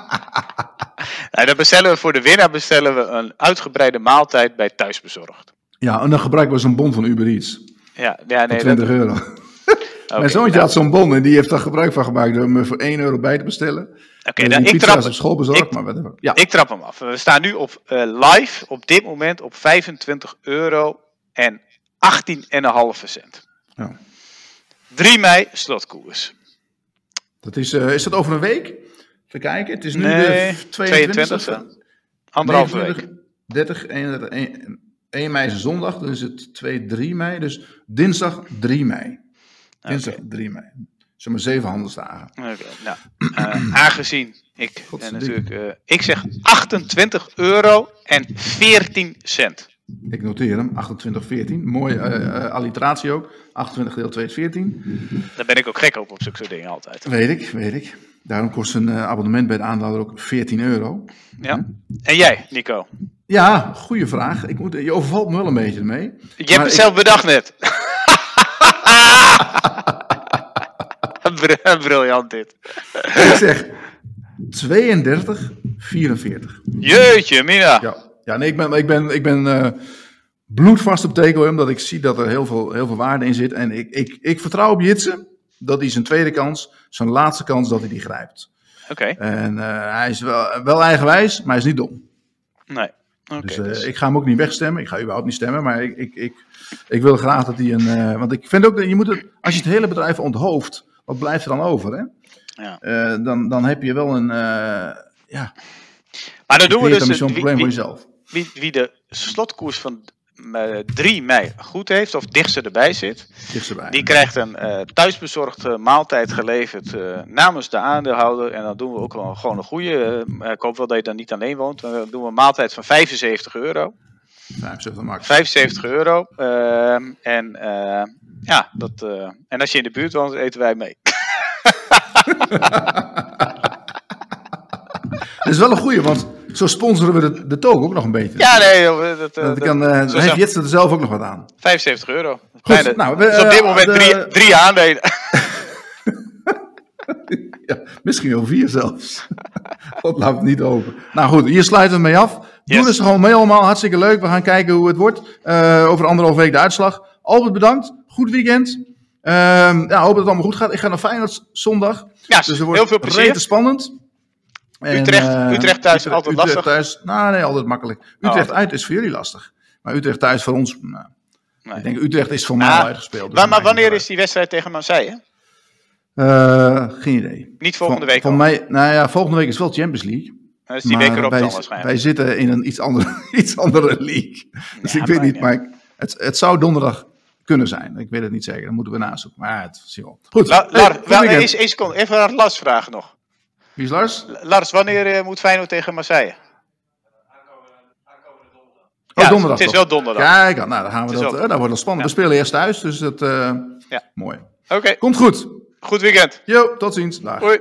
Nou, dan bestellen we voor de winnaar bestellen we een uitgebreide maaltijd bij Thuisbezorgd. Ja, en dan gebruiken we zo'n bon van Uber Eats. Ja, ja nee, 20 dat, euro. Oké, Mijn zoontje nou, had zo'n bon en die heeft daar gebruik van gemaakt door me voor 1 euro bij te bestellen. Oké, Dus nou, ik, trap, op school bezorgd, ik- maar whatever. Ja, ik trap hem af. We staan nu op eh, live op dit moment op 25 euro en 18,5 cent. Ja. 3 mei slotkoers. dat is, eh, is dat over een week? Even kijken, het is nu Nee, de 22 22e. Anderhalve week. 29, 30, 31, 1, 1 mei is zondag, dan is het 2, 3 mei. Dus dinsdag 3 mei. Dinsdag 3 mei. Zeg maar zeven handelsdagen. Oké, nou, eh, aangezien ik en natuurlijk, eh, ik zeg 28 euro en 14 cent. Ik noteer hem, 28, 14. Mooie eh, alliteratie ook. 28 deel 2 is 14. Daar ben ik ook gek op op zulke soort dingen altijd. Weet ik, weet ik. Daarom kost een eh, abonnement bij de aandeelhouder ook 14 euro. Ja. En jij, Nico? Ja, goede vraag. Ik moet, je overvalt me wel een beetje ermee. Je hebt het ik- zelf bedacht net. Br- Briljant dit. Ik zeg 32, 44. Jeetje, Mina. Ja, ja nee, ik ben, ik ben, ik ben eh, bloedvast op Takeaway, omdat ik zie dat er heel veel, heel veel waarde in zit. En ik, ik, ik vertrouw op Jitsen dat hij zijn tweede kans, zijn laatste kans, dat hij die grijpt. Oké, En eh, hij is wel, wel eigenwijs, maar hij is niet dom. nee. Dus, eh, dus- ik ga hem ook niet wegstemmen. Ik ga überhaupt niet stemmen, maar ik, ik, ik, ik wil graag dat hij een... want ik vind ook dat je moet het... Als je het hele bedrijf onthoofd, wat blijft er dan over, hè? Ja. Eh, dan, dan heb je wel een... eh ja, maar dan doen we dus wie, probleem voor jezelf. wie, wie de slotkoers van eh, 3 mei goed heeft, of dichtst erbij zit, Dichterbij. die krijgt een eh, thuisbezorgde maaltijd geleverd eh, namens de aandeelhouder. En dan doen we ook wel gewoon een goede. eh, ik hoop wel dat je dan niet alleen woont. maar Dan doen we een maaltijd van 75 euro. 75 max. 75 euro. Ehm, en eh, ja, dat, eh, en als je in de buurt woont, eten wij mee. Dat is wel een goeie, want zo sponsoren we de, de toog ook nog een beetje. Ja, nee, dat, eh, dat- kan, dan zijn- heeft Jitsen er zelf ook nog wat aan. 75 euro. Bijna, nou, we, dus op dit moment de- drie, drie aandelen. Ja, misschien wel vier zelfs. God laat het niet open. Nou goed, hier sluiten we mee af. Doe Yes. dus gewoon mee allemaal. Hartstikke leuk. We gaan kijken hoe het wordt. Over anderhalf week de uitslag. Albert bedankt. Goed weekend. Ehm ja, hoop dat het allemaal goed gaat. Ik ga naar Feyenoord zondag. Ja, Dus wordt heel veel plezier. spannend. En, Utrecht- eh, Utrecht thuis Utrecht- altijd Utrecht lastig? Thuis, nou nee, altijd makkelijk. Utrecht altijd. uit is voor jullie lastig. Maar Utrecht thuis voor ons, nou, Nee. ik denk Utrecht is voor mij Ah, al uitgespeeld. dus Maar, wanneer is die wedstrijd tegen Marseille? Eh, geen idee. Niet volgende week Van mij, nou ja, volgende week is wel Champions League. Dat is die maar week erop wij, dan waarschijnlijk. wij zitten in een iets andere, iets andere league. Dus Ja, ik weet niet, maar ik- het, het zou donderdag kunnen zijn. Ik weet het niet zeker, dat moeten we nazoeken. Maar het we wel. Goed, La, hey, Lar, goed wel, eens, even aan Lars vragen nog. Wie is Lars? Lars, wanneer eh, moet Feyenoord tegen Marseille? Oh, Ja, donderdag het is wel donderdag. Kijk, nou, dan gaan we is dat, wel eh, dat wordt wel spannend. Ja. We spelen eerst thuis, dus dat, eh Ja. mooi. Oké, Komt goed. goed weekend. Jo, tot ziens. Dag. Hoi.